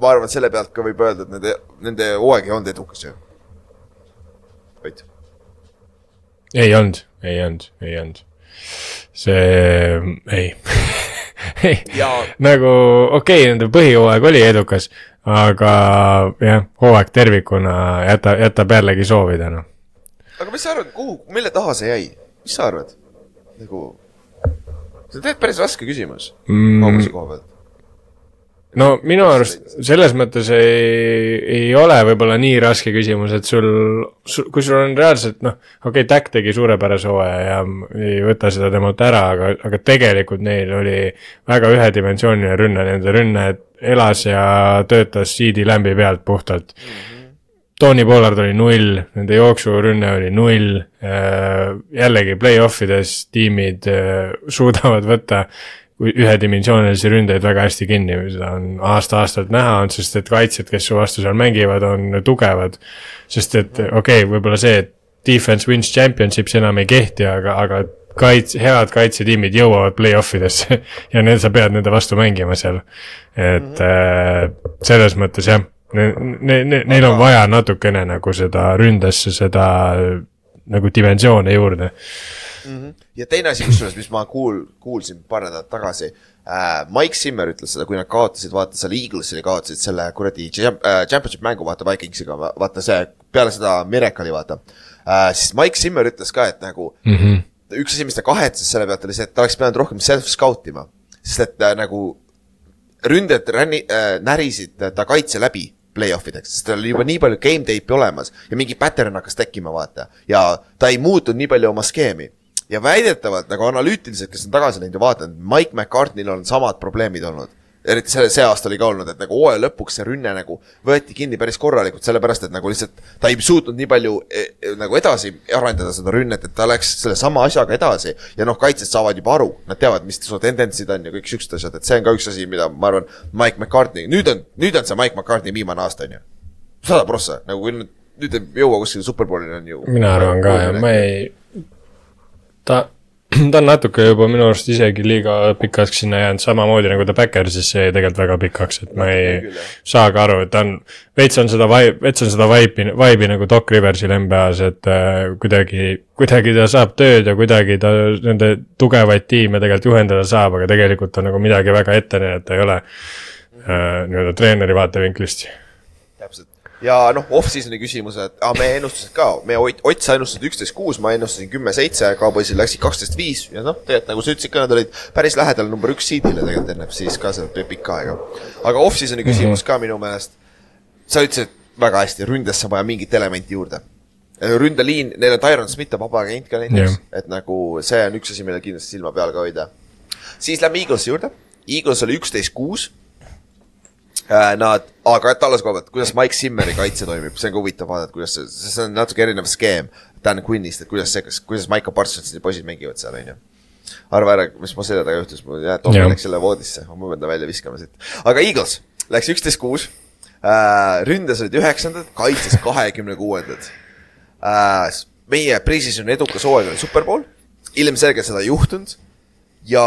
ma arvan, selle pealt ka võib öelda, et nende, nende hooaeg ei olnud edukas ju. Ott, ei olnud, ei olnud, ei olnud. see, ei [LAUGHS] ei Ja- nagu okei okay,, nende põhijooaeg oli edukas, aga jah, hooaeg tervikuna jätab, jätab jällegi soovida, noh. aga mis sa arvad, kuhu, mille taha see jäi, mis sa arvad? nagu, see on tegelikult päris raske küsimus Mm. Cowboysi koha pealt. No minu arust selles mõttes ei, ei ole võib-olla nii raske küsimus, et sul, sul, kui sul on reaalselt noh, okei okay,, Tack tegi suurepärase hooaja ja ei võta seda temalt ära, aga, aga tegelikult neil oli väga ühedimensiooniline rünne, nende rünne elas ja töötas CD Lambi pealt puhtalt mm. -hmm. Tony Pollard oli null, nende jooksurünne oli null, jällegi play-off ides tiimid äh, suudavad võtta ühedimensioonilisi ründeid väga hästi kinni, seda on aasta-aastalt näha olnud, sest et kaitsjad, kes su vastu seal mängivad, on tugevad. sest et okei okay,, võib-olla see, et defense wins championships enam ei kehti, aga, aga kaits-, head kaitsetiimid jõuavad play-off idesse [LAUGHS] ja need, sa pead nende vastu mängima seal. et mm -hmm. äh, selles mõttes jah, ne-, ne-, ne-, neil on vaja natukene nagu seda ründesse seda nagu dimensioone juurde. Ja teine asi, kusjuures, mis ma kuul-, kuulsin paar nädalat tagasi, äh,. Mike Zimmer ütles seda, kui nad kaotasid, vaata seal Eaglesile kaotasid selle kuradi äh, championship mängu, vaata Vikingsiga, vaata see peale seda Miracle'i vaata äh,. siis Mike Zimmer ütles ka, et nagu mm -hmm. üks asi, mis ta kahetses selle pealt, oli see, et ta oleks pidanud rohkem self-scout ima. sest et äh, nagu ründajad ränni- äh,, närisid ta kaitse läbi play-off ideks, sest tal oli juba nii palju game tape'i olemas ja mingi pattern hakkas tekkima, vaata. ja ta ei muutnud nii palju oma skeemi. Ja väidetavalt nagu analüütiliselt, kes on tagasi läinud ja vaadanud, Mike McCartney'l on samad probleemid olnud. eriti see, see aasta oli ka olnud, et nagu hooaja lõpuks see rünne nagu võeti kinni päris korralikult, sellepärast et nagu lihtsalt ta ei suutnud nii palju e, e, nagu edasi arendada seda rünnet, et ta läks sellesama asjaga edasi. ja noh, kaitsjad saavad juba aru, nad teavad, mis su tendentsid on ja kõik siuksed asjad, et see on ka üks asi, mida ma arvan, Mike McCartney, nüüd on, nüüd on see Mike McCartney viimane aasta, on ju. sada prossa, nagu kui nüüd, nüüd ei jõua kuskile superbowlini on ju. mina arvan ka ja ma ei, ta, [CLEARS THROAT] ta on natuke juba minu arust isegi liiga pikaks sinna jäänud, samamoodi nagu ta Backersisse jäi tegelikult väga pikaks, et ma ei saa ka aru, et ta on, veits on seda vibe, veits on seda vibe'i, vibe'i nagu Doc Riversil NBA-s, et äh, kuidagi, kuidagi ta saab tööd ja kuidagi ta nende tugevaid tiime tegelikult juhendada saab, aga tegelikult ta nagu midagi väga ette näidata ei ole äh, nii-öelda treeneri vaatevinklist. Ja noh, off-season'i küsimused ah,, meie ennustused ka, meie Ott, Ott sa ennustasid üksteist kuus, ma ennustasin kümme seitse, Cowboysil läksid kaksteist viis ja noh, tegelikult nagu sa ütlesid ka, nad olid päris lähedal number üks seed'ile tegelikult enne siis ka seal pikka aega. aga off-season'i küsimus ka minu meelest, sa ütlesid väga hästi, ründesse on vaja mingit elementi juurde. ründeliin, neil on Tyron Smith on vaba agent ka näiteks Jah. et nagu see on üks asi, millele kindlasti silma peal ka hoida. siis lähme Eaglesi juurde, Eagles oli üksteist kuus Nad, aga Tallase koha pealt, kuidas Mike Simmeri kaitse toimib, see on ka huvitav vaadata, kuidas see, see on natuke erinev skeem Dan Quinnist, et kuidas see, kas, kuidas Parsonsid ja poisid mängivad seal, on ju. arva ära, mis mu selja taga juhtus, mul jah, Tom Jah. läks jälle voodisse, ma pean ta välja viskama siit. aga Eagles läks üksteist kuus äh,, ründes olid üheksandad, kaitses kahekümne kuuendad äh,. meie pre-season'i edukas hooaeg oli superpool, ilmselgelt seda ei juhtunud ja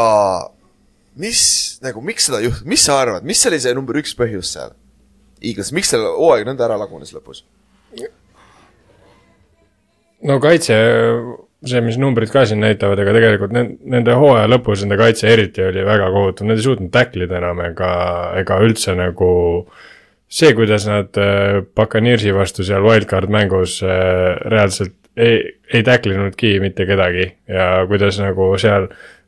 mis nagu, miks seda juhtus, mis sa arvad, mis oli see number üks põhjus seal? Eagles, miks selle hooaeg nõnda ära lagunes lõpus? no kaitse, see, mis numbrid ka siin näitavad, ega tegelikult ne- nende hooaja lõpus nende kaitse eriti oli väga kohutav, nad ei suutnud tacklida enam ega, ega üldse nagu see, kuidas nad äh, Buccaneersi vastu seal wildcard mängus äh, reaalselt ei, ei tacklinudki mitte kedagi ja kuidas nagu seal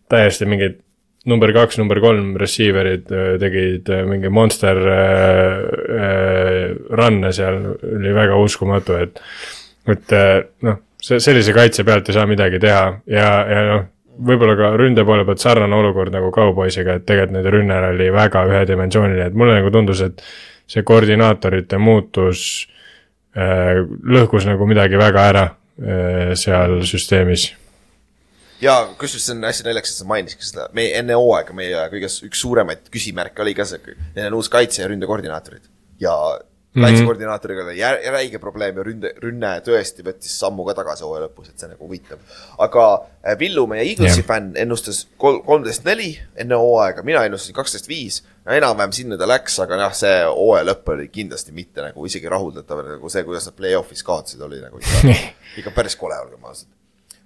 täiesti mingid number kaks, number kolm receiver'id äh, tegid äh, mingi monster äh, run'e seal, oli väga uskumatu, et et noh, sellise kaitse pealt ei saa midagi teha. Ja, ja noh, võib-olla ka ründe poole pealt sarnane olukord nagu Cowboysiga, et tegelikult nende rünne oli väga ühedimensiooniline, et mulle nagu tundus, et see koordinaatorite muutus lõhkus nagu midagi väga ära seal süsteemis. Ja kusjuures see on hästi naljakas, et sa mainisid seda, meie enne hooaega meie kõige üks suuremaid küsimärke oli ka see, neil on uus kaitse ja ründekoordinaatorid ja kaitsekoordinaatoriga oli jä- räige probleem ja ründe, rünne tõesti võttis sammu ka tagasi hooaja lõpus, et see nagu huvitav. aga äh, Villu, meie Eaglesi Jah. fänn, ennustas kol-, kolmteist neli enne hooaega, mina ennustasin kaksteist viis. enam-vähem sinna ta läks, aga jah, see hooaja lõpp oli kindlasti mitte nagu isegi rahuldatav, nagu see, kuidas nad play-off'is kaotasid, oli nagu ikka, [LAUGHS] ikka päris kole, olgem ausad.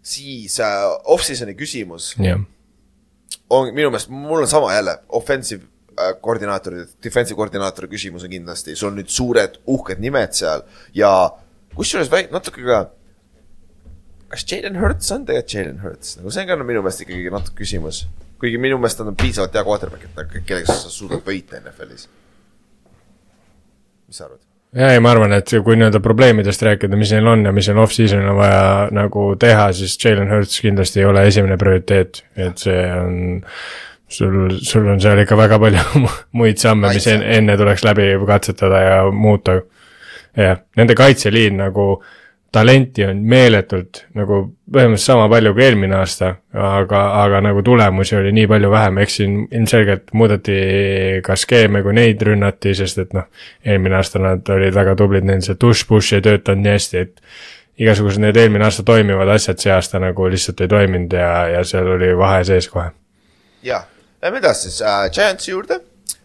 Siis äh, off-season'i küsimus jah, on minu meelest, mul on sama jälle, offensive äh, koordinaatorid, defensive koordinaatori küsimus on kindlasti, sul on nüüd suured uhked nimed seal ja kusjuures natuke ka kas Jalen Hurts on tegelikult Jalen Hurts, nagu see on ka minu meelest ikkagi natuke küsimus. kuigi minu meelest ta on piisavalt hea quarterback, et kellega sa suudad võita NFL-is. mis sa arvad? Ja ei, ma arvan, et kui nii-öelda probleemidest rääkida, mis neil on ja mis neil off-season'il on vaja nagu teha, siis Jalen Hurts kindlasti ei ole esimene prioriteet, et see on sul, sul on seal ikka väga palju [LAUGHS] muid samme, mis en- enne tuleks läbi katsetada ja muuta. jah, nende kaitseliin nagu talenti on meeletult nagu põhimõtteliselt sama palju kui eelmine aasta, aga, aga nagu tulemusi oli nii palju vähem, eks siin ilmselgelt muudeti ka skeeme, kui neid rünnati, sest et noh, eelmine aasta nad olid väga tublid, neil see tush-push ei töötanud nii hästi, et igasugused need eelmine aasta toimivad asjad see aasta nagu lihtsalt ei toiminud ja, ja seal oli vahe sees kohe. ja, lähme edasi siis äh, Giantsi juurde,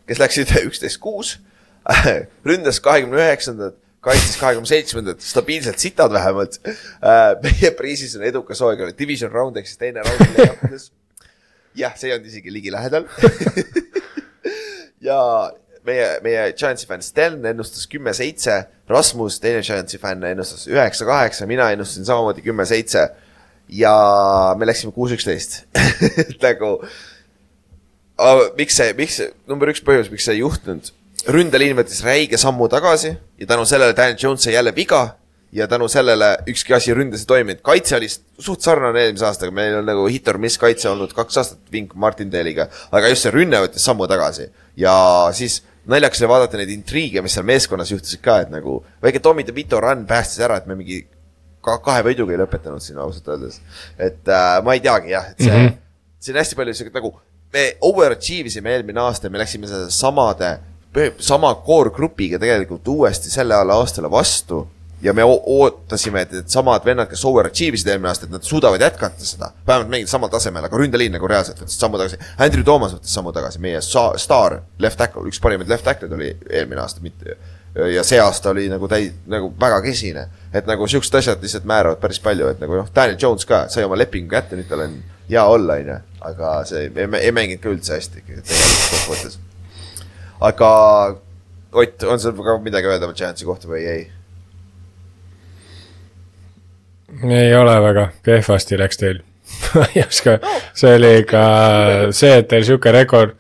kes läksid üksteist kuus, [LAUGHS] ründas kahekümne üheksandat, kaitses kahekümne seitsmendat, stabiilselt sitad vähemalt. meie priisis on edukas hooaeg oli division round ehk siis teine round play-off'ides. jah, see ei olnud isegi ligilähedal. [LAUGHS] ja meie, meie Giantsi fänn Sten ennustas kümme-seitse, Rasmus, teine Giantsi fänn ennustas üheksa-kaheksa, mina ennustasin samamoodi kümme-seitse. ja me läksime kuus-üksteist, [LAUGHS] nagu. miks see, miks see, number üks põhjus, miks see ei juhtunud. Ründeliin võttis räige sammu tagasi ja tänu sellele Daniel Jones sai jälle viga ja tänu sellele ükski asi ründes ei toiminud, kaitse oli suht sarnane eelmise aastaga, meil on nagu hit or miss kaitse olnud kaks aastat Vink Martindale'iga, aga just see rünne võttis sammu tagasi ja siis naljakas oli vaadata neid intriige, mis seal meeskonnas juhtusid ka, et nagu väike Tommy DeVito run päästis ära, et me mingi ka kahe võiduga ei lõpetanud siin ausalt öeldes. et äh, ma ei teagi jah, et see mm. -hmm. siin on hästi palju siuke nagu me overachieve isime eelmine aasta me läksime samade, sama core grupiga tegelikult uuesti selle alla aastale vastu ja me ootasime, et needsamad vennad, kes overachieve isid eelmine aasta, et nad suudavad jätkata seda, vähemalt mingil samal tasemel, aga ründeliin nagu reaalselt võttis sammu tagasi. Andrew Thomas võttis sammu tagasi, meie staar left tackle, üks parimaid left tackle'id oli eelmine aasta, mitte ja see aasta oli nagu täi-, nagu väga kesine. et nagu siuksed asjad lihtsalt määravad päris palju, et nagu noh, Daniel Jones ka sai oma lepingu kätte, nüüd tal on hea olla, onju. aga see ei, ei mänginud ka üldse hästi tegelikult kokkuvõttes. Aga Ott, on sul ka midagi öelda Giantsi kohta või ei? ei ole väga, kehvasti läks teil. [LAUGHS] ma ei oska, see oli ikka see, et teil sihuke rekord,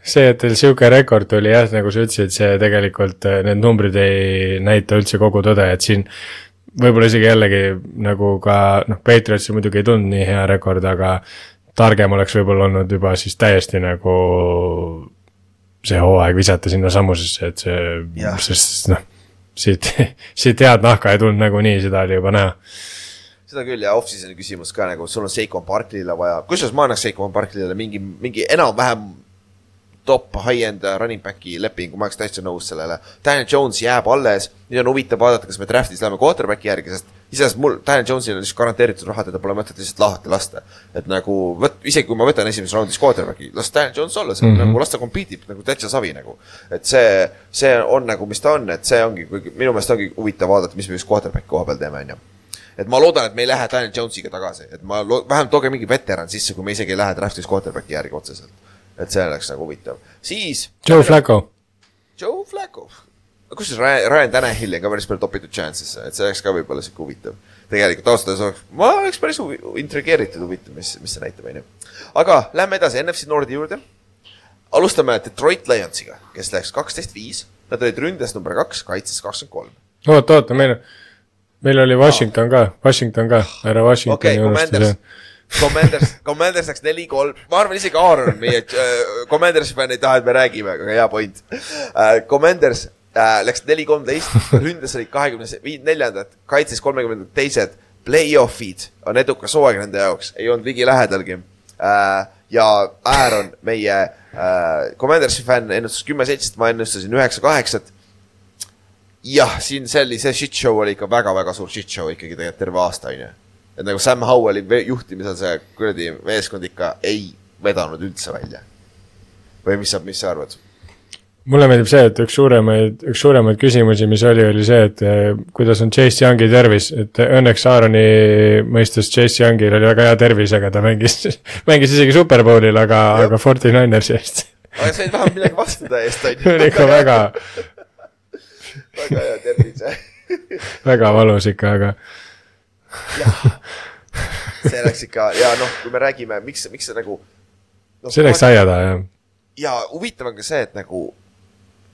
see, et teil sihuke rekord tuli jah, nagu sa ütlesid, see tegelikult äh, need numbrid ei näita üldse kogu tõde, et siin võib-olla isegi jällegi nagu ka noh, Patriotsil muidugi ei tulnud nii hea rekord, aga targem oleks võib-olla olnud juba siis täiesti nagu see hooaeg visata sinnasamusesse, et see, sest noh, siit, [LAUGHS] siit head nahka ei tulnud nagunii, seda oli juba näha. Seda küll ja off-season'i küsimus ka nagu sul on Seikon Barkley'le vaja, kusjuures ma annaks Seikon Barkley'le mingi, mingi enam-vähem top high-end running back'i lepingu, ma oleks täitsa nõus sellele. Daniel Jones jääb alles, nüüd on huvitav vaadata, kas me draft'is läheme quarterback'i järgi, sest iseenesest mul, Daniel Jones'il on lihtsalt garanteeritud raha, teda pole mõtet lihtsalt lahti lasta. et nagu võt-, isegi kui ma võtan esimeses raundis quarterback'i, las Daniel Jones olla, on mm -hmm. nagu las ta compete ib nagu täitsa savi nagu. et see, see on nagu, mis ta on, et see ongi, minu meelest ongi huvitav vaadata, mis me just quarterback'i koha peal teeme, onju et ma loodan, et me ei lähe Daniel Jonesiga tagasi, et ma vähemalt tooge mingi veteran sisse, kui me isegi ei lähe draft'is quarterback'i järgi otseselt. Et see oleks nagu huvitav, siis. Joe Flacco, Joe Flacco. kusjuures Ryan, Ryan Tanahilli on ka päris palju topitud chance'isse, et see oleks ka võib-olla sihuke huvitav. tegelikult ausalt öeldes oleks, ma oleks päris huvi, intrigeeritud, huvitav, mis, mis see näitab, onju. aga lähme edasi NFC Nordi juurde. alustame Detroit Lionsiga, kes läks kaksteist viis, nad olid ründes number kaks, kaitses kakskümmend kolm. oota, oota, meil, meil oli Washington ka, Washington ka, härra Washingtoni okay,, unustas jah., Commanders, Commanders läks neli-kolm, ma arvan isegi Aaron, meie äh, Commandersi fänn ei taha, et me räägime, aga hea point äh,. Commanders äh, läks neli-kolmteist, ründes olid kahekümne neljandad, kaitses kolmekümnendad teised. Play-off'id on edukas hooaeg nende jaoks, ei olnud ligilähedalgi äh,. ja Aaron, meie äh, Commandersi fänn ennustas kümme-seitset, ma ennustasin üheksa-kaheksat jah, siin see oli, see shit show oli ikka väga-väga suur shit show ikkagi tegelikult terve aasta, onju. Et nagu Sam Howelli juhtimisel see kuradi meeskond ikka ei vedanud üldse välja. või mis sa, mis sa arvad? mulle meeldib see, et üks suuremaid, üks suuremaid küsimusi, mis oli, oli see, et eh, kuidas on Chase Youngi tervis, et õnneks Aaroni mõistes Chase Youngil oli väga hea tervis, aga ta mängis, [LAUGHS] mängis isegi Superbowlil, aga, aga Forty Ninersi eest. aga sa ei taha midagi vastu täiesti, see oli ikka väga, väga hea tervis, [LAUGHS] väga valus ikka, aga see läks ikka ja noh, kui me räägime, miks, miks see nagu no, see läks aia taha, jah. ja huvitav on ka see, et nagu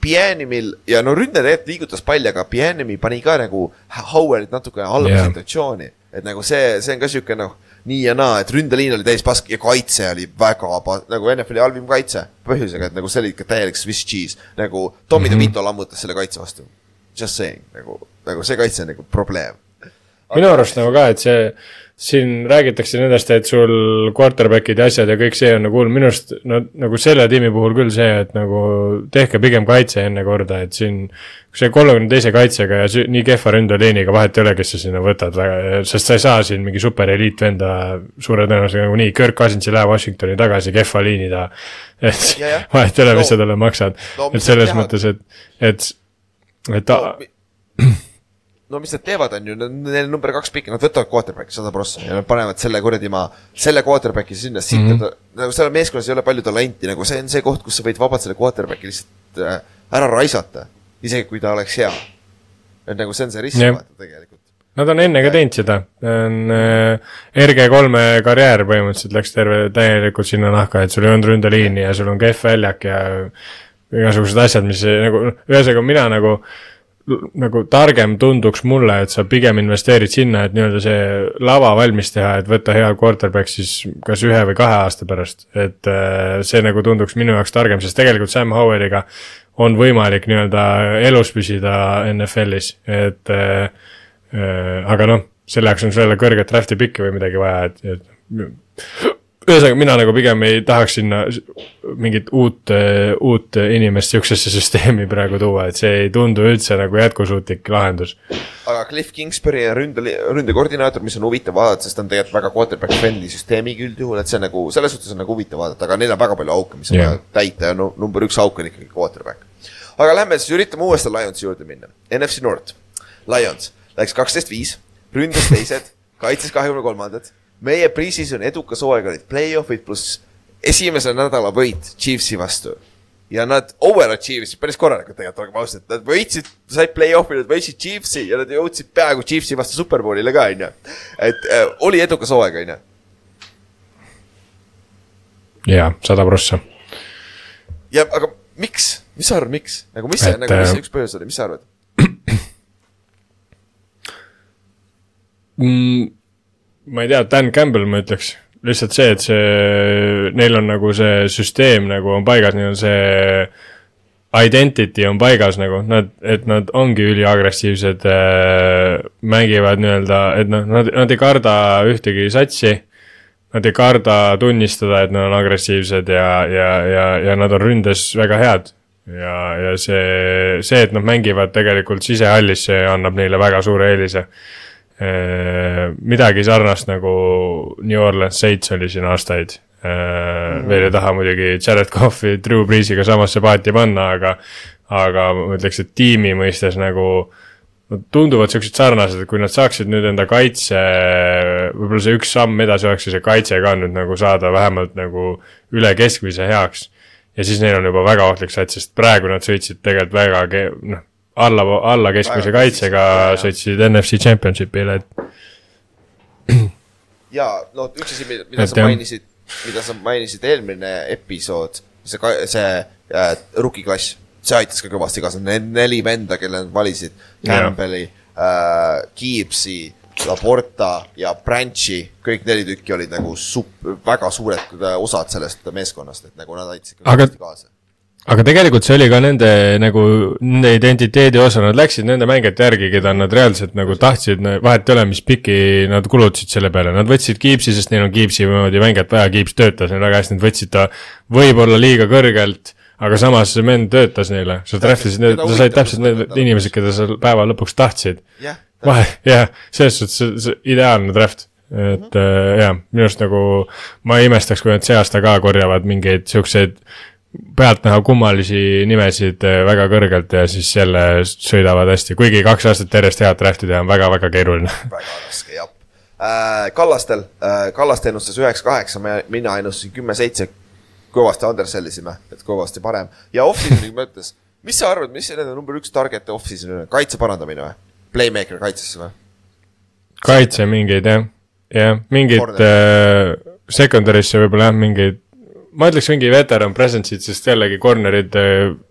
Pienimil ja no ründe tegelikult liigutas palli, aga Pienimi pani ka nagu Howellit natuke halba Jah. yeah. situatsiooni. et nagu see, see on ka sihuke noh, nii ja naa, et ründeliin oli täis pask ja kaitse oli väga pa-, nagu NFL-i halvim kaitse. põhjusega, et nagu see oli ikka täielik Swiss cheese, nagu Tommy mm. -hmm. DeVito lammutas selle kaitse vastu. Just saying, nagu, nagu see kaitse on nagu probleem. Minu arust nagu ka, et see, siin räägitakse nendest, et sul quarterback'id ja asjad ja kõik see on nagu hull, minu arust no nagu selle tiimi puhul küll see, et nagu tehke pigem kaitse enne korda, et siin see kolmekümne teise kaitsega ja nii kehva ründeliiniga vahet ei ole, kes sa sinna võtad väga, sest sa ei saa siin mingi super eliitvenda suure tõenäosusega nagunii, Kirk Cousins ei lähe Washingtoni tagasi kehva liini taha. [LAUGHS] et Ja, jah. vahet ei ole, mis No- sa talle maksad no et mis selles teha- mõttes, et, et, et ta no, [CLEARS THROAT] no mis nad teevad, on ju, neil number kaks pikk, nad võtavad quarterback'i sada prossa ja nad panevad selle kuradi maa, selle quarterback'i sinna, siit mm, -hmm. nagu seal meeskonnas ei ole palju talenti, nagu see on see koht, kus sa võid vabalt selle quarterback'i lihtsalt äh, ära raisata, isegi kui ta oleks hea. et nagu see on see risk vaata tegelikult. Nad on enne ka teinud seda, on äh, RG3-e karjäär põhimõtteliselt läks terve täielikult sinna nahka, et sul ei olnud ründeliini ja sul on kehv väljak ja igasugused asjad, mis nagu, ühesõnaga mina nagu nagu targem tunduks mulle, et sa pigem investeerid sinna, et nii-öelda see lava valmis teha, et võtta hea quarterback siis kas ühe või kahe aasta pärast. et äh, see nagu tunduks minu jaoks targem, sest tegelikult Sam Howelliga on võimalik nii-öelda elus püsida NFL-is, et äh, äh, aga noh, selle jaoks on sul jälle kõrget draft'i pikki või midagi vaja, et, et ühesõnaga, mina nagu pigem ei tahaks sinna mingit uut, uut inimest sihukesesse süsteemi praegu tuua, et see ei tundu üldse nagu jätkusuutlik lahendus. aga Cliff Kingsbury on ründe, ründekoordinaator, mis on huvitav vaadata, sest ta on tegelikult väga quarterback friendly süsteemiga üldjuhul, et see nagu, selles suhtes on nagu huvitav vaadata, aga neil on väga palju auke, mis on vaja täita ja no number üks auk on ikkagi quarterback. aga lähme siis üritame uuesti Lionsi juurde minna. NFC North, Lions läks kaksteist viis, ründas teised, kaitses kahekümne kolmandad. Meie pre-season edukas hooaeg olid play-off'id pluss esimese nädala võit Chiefsi vastu ja nad overachieve isid päris korralikult tegelikult, olgem ausad, nad võitsid, said play-off'i, nad võitsid Chiefsi ja nad jõudsid peaaegu Chiefsi vastu superbowlile ka, onju. et äh, oli edukas hooaeg, onju. jaa, sada prossa. ja aga miks, mis sa arvad, miks, nagu mis see nagu mis äh, see üks põhjus oli, mis sa arvad? [CLEARS THROAT] mm,. Ma ei tea, Dan Campbell ma ütleks, lihtsalt see, et see, neil on nagu see süsteem nagu on paigas, neil on see identity on paigas nagu, nad, et nad ongi üliagressiivsed äh,, mängivad nii-öelda, et noh, nad, nad ei karda ühtegi satsi. Nad ei karda tunnistada, et nad on agressiivsed ja, ja, ja, ja nad on ründes väga head. ja, ja see, see, et nad mängivad tegelikult sisehallis, see annab neile väga suure eelise midagi sarnast nagu New Orleans Saints oli siin aastaid. veel ei taha muidugi Jared Cough'i Drew Breesiga samasse paati panna, aga, aga ma ütleks, et tiimi mõistes nagu nad tunduvad siuksed sarnased, et kui nad saaksid nüüd enda kaitse, võib-olla see üks samm edasi oleks see kaitse ka nüüd nagu saada vähemalt nagu üle keskmise heaks. ja siis neil on juba väga ohtlik sats, sest praegu nad sõitsid tegelikult väga noh, alla, alla keskmise kaitsega sõitsid NFC Championship'ile, et ja no üks asi, mida, sa mainisid, mida sa mainisid eelmine episood, see, see äh, rookie klass, see aitas ka kõvasti kaasa, need neli venda, kelle nad valisid. Campbelli äh,, Gibbsi, Laporta ja Branchi, kõik neli tükki olid nagu sup-, väga suured äh, osad sellest meeskonnast, et nagu nad aitasid Aga- kaasa. Aga tegelikult see oli ka nende nagu, nende identiteedi osa, nad läksid nende mängijate järgi, keda nad reaalselt nagu tahtsid, vahet ei ole, mis piki nad kulutasid selle peale, nad võtsid Kiipsi, sest neil on Kiipsi moodi mängijat vaja, Kiips töötas neil väga hästi, nad võtsid ta võib-olla liiga kõrgelt, aga samas see vend töötas neile, sa trahvisid sa said täpselt need inimesed, keda sa päeva lõpuks tahtsid. jah, vahe, jah, selles suhtes ideaalne draft, et mm -hmm. äh, jaa, minu arust nagu ma ei imestaks, kui nad see aasta ka korjavad mingeid siukseid pealtnäha kummalisi nimesid äh, väga kõrgelt ja siis jälle sõidavad hästi, kuigi kaks aastat järjest head draft'i teha on väga-väga keeruline. [LAUGHS] väga raske jah äh,. Kallastel äh,, Kallaste ennustas üheksa-kaheksa, mina ennustasin kümme-seitse. kõvasti undersellisime, et kõvasti parem ja off-season'i [LAUGHS] mõttes, mis sa arvad, mis nende number üks target off-season'i on, kaitse parandamine või? Playmaker kaitsesse või? kaitse mingeid jah, jah, mingid Corner. äh, secondary'sse võib-olla jah, mingeid ma ütleks mingi veteran presence'id, sest jällegi corner'id,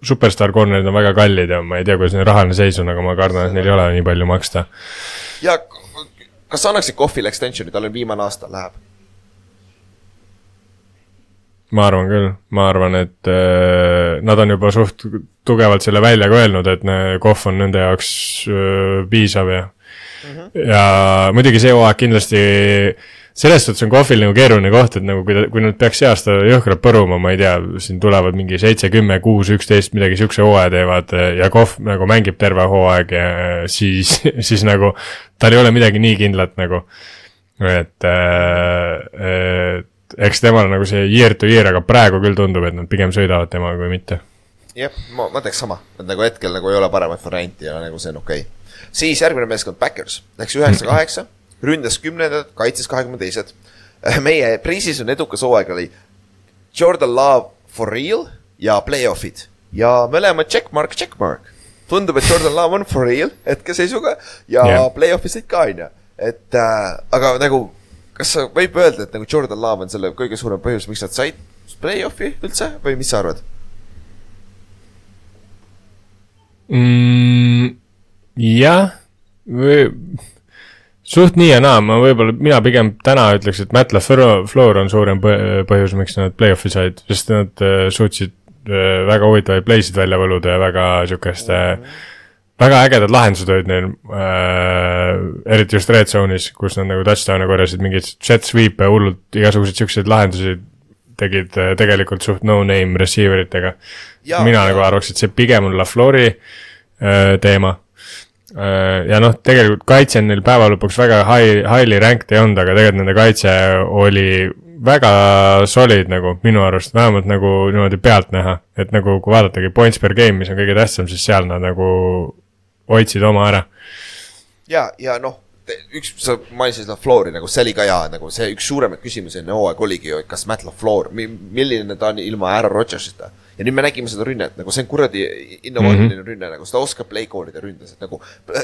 superstaar corner'id on väga kallid ja ma ei tea, kuidas neil rahaline seis on, aga ma kardan, et neil ei ole nii palju maksta. ja kas sa annaksid Kohvile extension'i, tal on viimane aasta, läheb. ma arvan küll, ma arvan, et äh, nad on juba suht tugevalt selle välja ka öelnud, et KOV on nende jaoks äh, piisav ja mm, -hmm. ja muidugi see hooaeg kindlasti, selles suhtes on KOV-il nagu keeruline koht, et nagu kui ta, kui nad peaks see aasta jõhkralt põruma, ma ei tea, siin tulevad mingi seitse, kümme, kuus, üksteist, midagi siukse hooaja teevad äh, ja KOV nagu mängib terve hooaeg ja siis, [LAUGHS] siis nagu tal ei ole midagi nii kindlat nagu, et äh, eks temal nagu see year to year, aga praegu küll tundub, et nad pigem sõidavad temaga kui mitte. jah, ma, ma teeks sama, et nagu hetkel nagu ei ole paremat varianti ja nagu see on okei okay.. siis järgmine meeskond Backers läks üheksa kaheksa, ründas kümnendad, kaitses kahekümne teised. [LAUGHS] meie pre-season edukas hooaeg oli Jordan Love for real ja play-off'id ja mõlemad checkmark, checkmark. tundub, et Jordan Love on for real hetkeseisuga ja yeah. play-off'id said ka onju, et äh, aga nagu kas sa võib öelda, et nagu Jordan Love on selle kõige suurem põhjus, miks nad said play-off'i üldse või mis sa arvad? mm,. jah, suht nii ja naa, ma võib-olla, mina pigem täna ütleks, et Matt LaFleur on suurem põ- põhjus, miks nad play-off'i said, sest nad äh, suutsid äh, väga huvitavaid play'sid välja võluda ja väga siukest äh, väga ägedad lahendused olid neil äh,, eriti just red zone'is, kus nad nagu touchdown'e korjasid, mingeid jet sweep'e, hullult igasuguseid siukseid lahendusi tegid tegelikult suht no-name receiver itega. Mina jaa. nagu arvaks, et see pigem on LaFleuri äh, teema. Ja noh, tegelikult kaitse on neil päeva lõpuks väga high, highly ranked ei olnud, aga tegelikult nende kaitse oli väga solid nagu minu arust, vähemalt nagu niimoodi pealtnäha, et nagu kui vaadatagi points per game, mis on kõige tähtsam, siis seal nad nagu hoidsid oma ära. ja, ja noh, üks, sa mainisid LaFleuri nagu see oli ka hea, nagu see üks suuremaid küsimusi enne hooaega oligi ju, et kas Matt LaFleur, milline ta on ilma Aaron Rodgersita. Ja nüüd me nägime seda rünnet, nagu see on kuradi innovaatiline mm -hmm. rünne, nagu seda oskab play call ida ründes, et nagu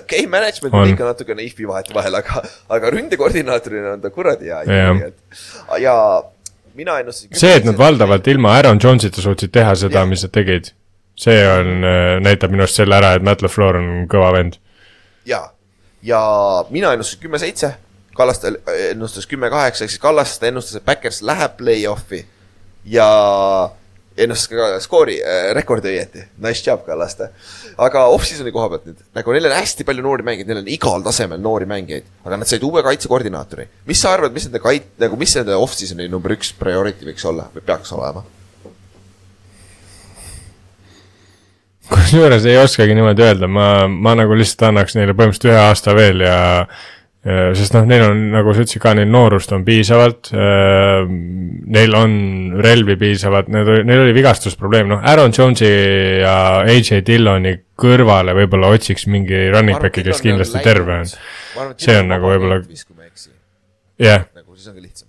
game management on ikka natukene if'i vahetevahel, aga, aga ründekoordinaatorina on ta kuradi hea ikkagi. ja mina ennustasin. see, et nad valdavalt ilma Aaron Jones'ita suutsid teha seda, mis nad tegid, see on, näitab minu arust selle ära, et Matt LaFleur on kõva vend. ja, ja mina ennustasin kümme-seitse, Kallaste ennustas kümme-kaheksa, ehk siis Kallaste ennustas, et Backers läheb play-off'i ja ennustas ka skoori äh,, rekordi õieti, nice job, Kallaste. aga off-season'i koha pealt nüüd, nagu neil on hästi palju noori mängijaid, neil on igal tasemel noori mängijaid, aga nad said uue kaitsekoordinaatori. mis sa arvad, mis nende kait-, nagu mis nende off-season'i number üks priority võiks olla või peaks olema? kusjuures ei oskagi niimoodi öelda, ma, ma nagu lihtsalt annaks neile põhimõtteliselt ühe aasta veel ja sest noh, neil on, nagu sa ütlesid ka, neil noorust on piisavalt äh,, neil on relvi piisavalt, need, neil oli vigastusprobleem, noh, Aaron Jones'i ja AJ Dilloni kõrvale võib-olla otsiks mingi running back'i, kes kindlasti terve on. See on nagu võib-olla- jah, nagu siis on ka lihtsam.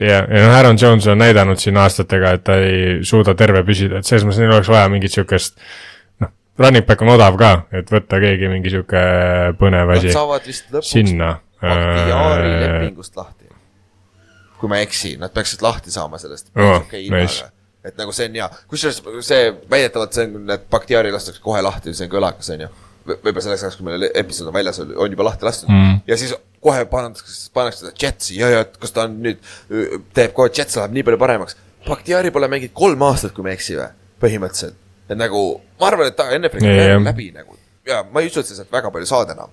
ja, ja noh, Aaron Jones on näidanud siin aastatega, et ta ei suuda terve püsida, et selles mõttes neil oleks vaja mingit siukest noh, running back on odav ka, et võtta keegi mingi sihuke põnev Nad asi saavad vist lõpuks sinna. Bakhtiari lepingust lahti. kui ma ei eksi, nad peaksid lahti saama sellest Oh, okei nice. et nagu see on hea, kusjuures see väidetavalt see on, et Bakhtiari lastakse kohe lahti, see on kõlakas, on ju. võib-olla selleks ajaks, kui meil episood on väljas, on juba lahti lastud Mm. ja siis kohe pannakse, pannakse ta Jetsi ja, ja kas ta on nüüd, teeb kohe, Jets läheb nii palju paremaks. Bakhtiari pole mänginud kolm aastat, kui ma ei eksi või, põhimõtteliselt. Et nagu, ma arvan, et ta NFL-i karjäär on läbi nagu. Ja ma ei usu, et sa sealt väga palju saad enam.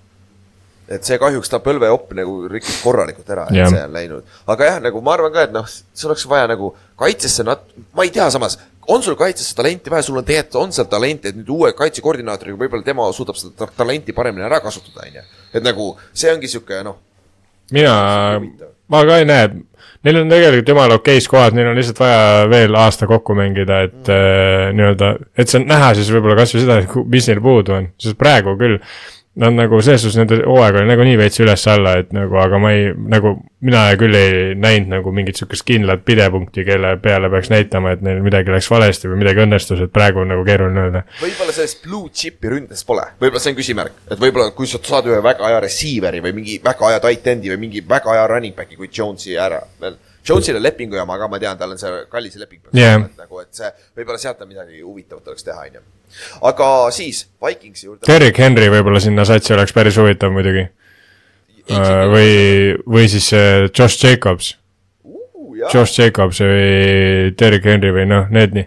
Et see kahjuks ta põlveopp nagu rikkus korralikult ära, et see on läinud. aga jah, nagu ma arvan ka, et noh, sul oleks vaja nagu kaitsesse nat-, ma ei tea, samas on sul kaitsesse talenti vaja, sul on tegelikult, on seal talenti, et nüüd uue kaitsekoordinaatoriga võib-olla tema suudab seda ta- talenti paremini ära kasutada, on ju. et nagu see ongi sihuke noh, mina, ma ka ei näe, neil on tegelikult jumala okeis kohad, neil on lihtsalt vaja veel aasta kokku mängida, et äh, nii-öelda, et see on näha siis võib-olla kasvõi seda, mis neil puudu on, sest praegu küll Nad nagu selles suhtes nende hooaeg oli nagunii veits üles-alla, et nagu, aga ma ei, nagu mina küll ei näinud nagu mingit sihukest kindlat pidepunkti, kelle peale peaks näitama, et neil midagi läks valesti või midagi õnnestus, et praegu on nagu keeruline öelda. võib-olla sellest blue chip'i ründes pole, võib-olla see on küsimärk, et võib-olla kui sa saad ühe väga hea receiver'i või mingi väga hea tight end'i või mingi väga hea running back'i kui Jones'i ära veel. Jones'il on lepingu jama ka, ma tean, tal on see kallis leping et nagu, et see võib-olla sealt on midagi huvitavat oleks teha, onju. Aga siis Vikingsi juurde. Derrick Henry võib-olla sinna satsi oleks päris huvitav muidugi. või, või siis äh, Josh Jacobs Josh Jacobs või Derrick Henry või noh, need nii,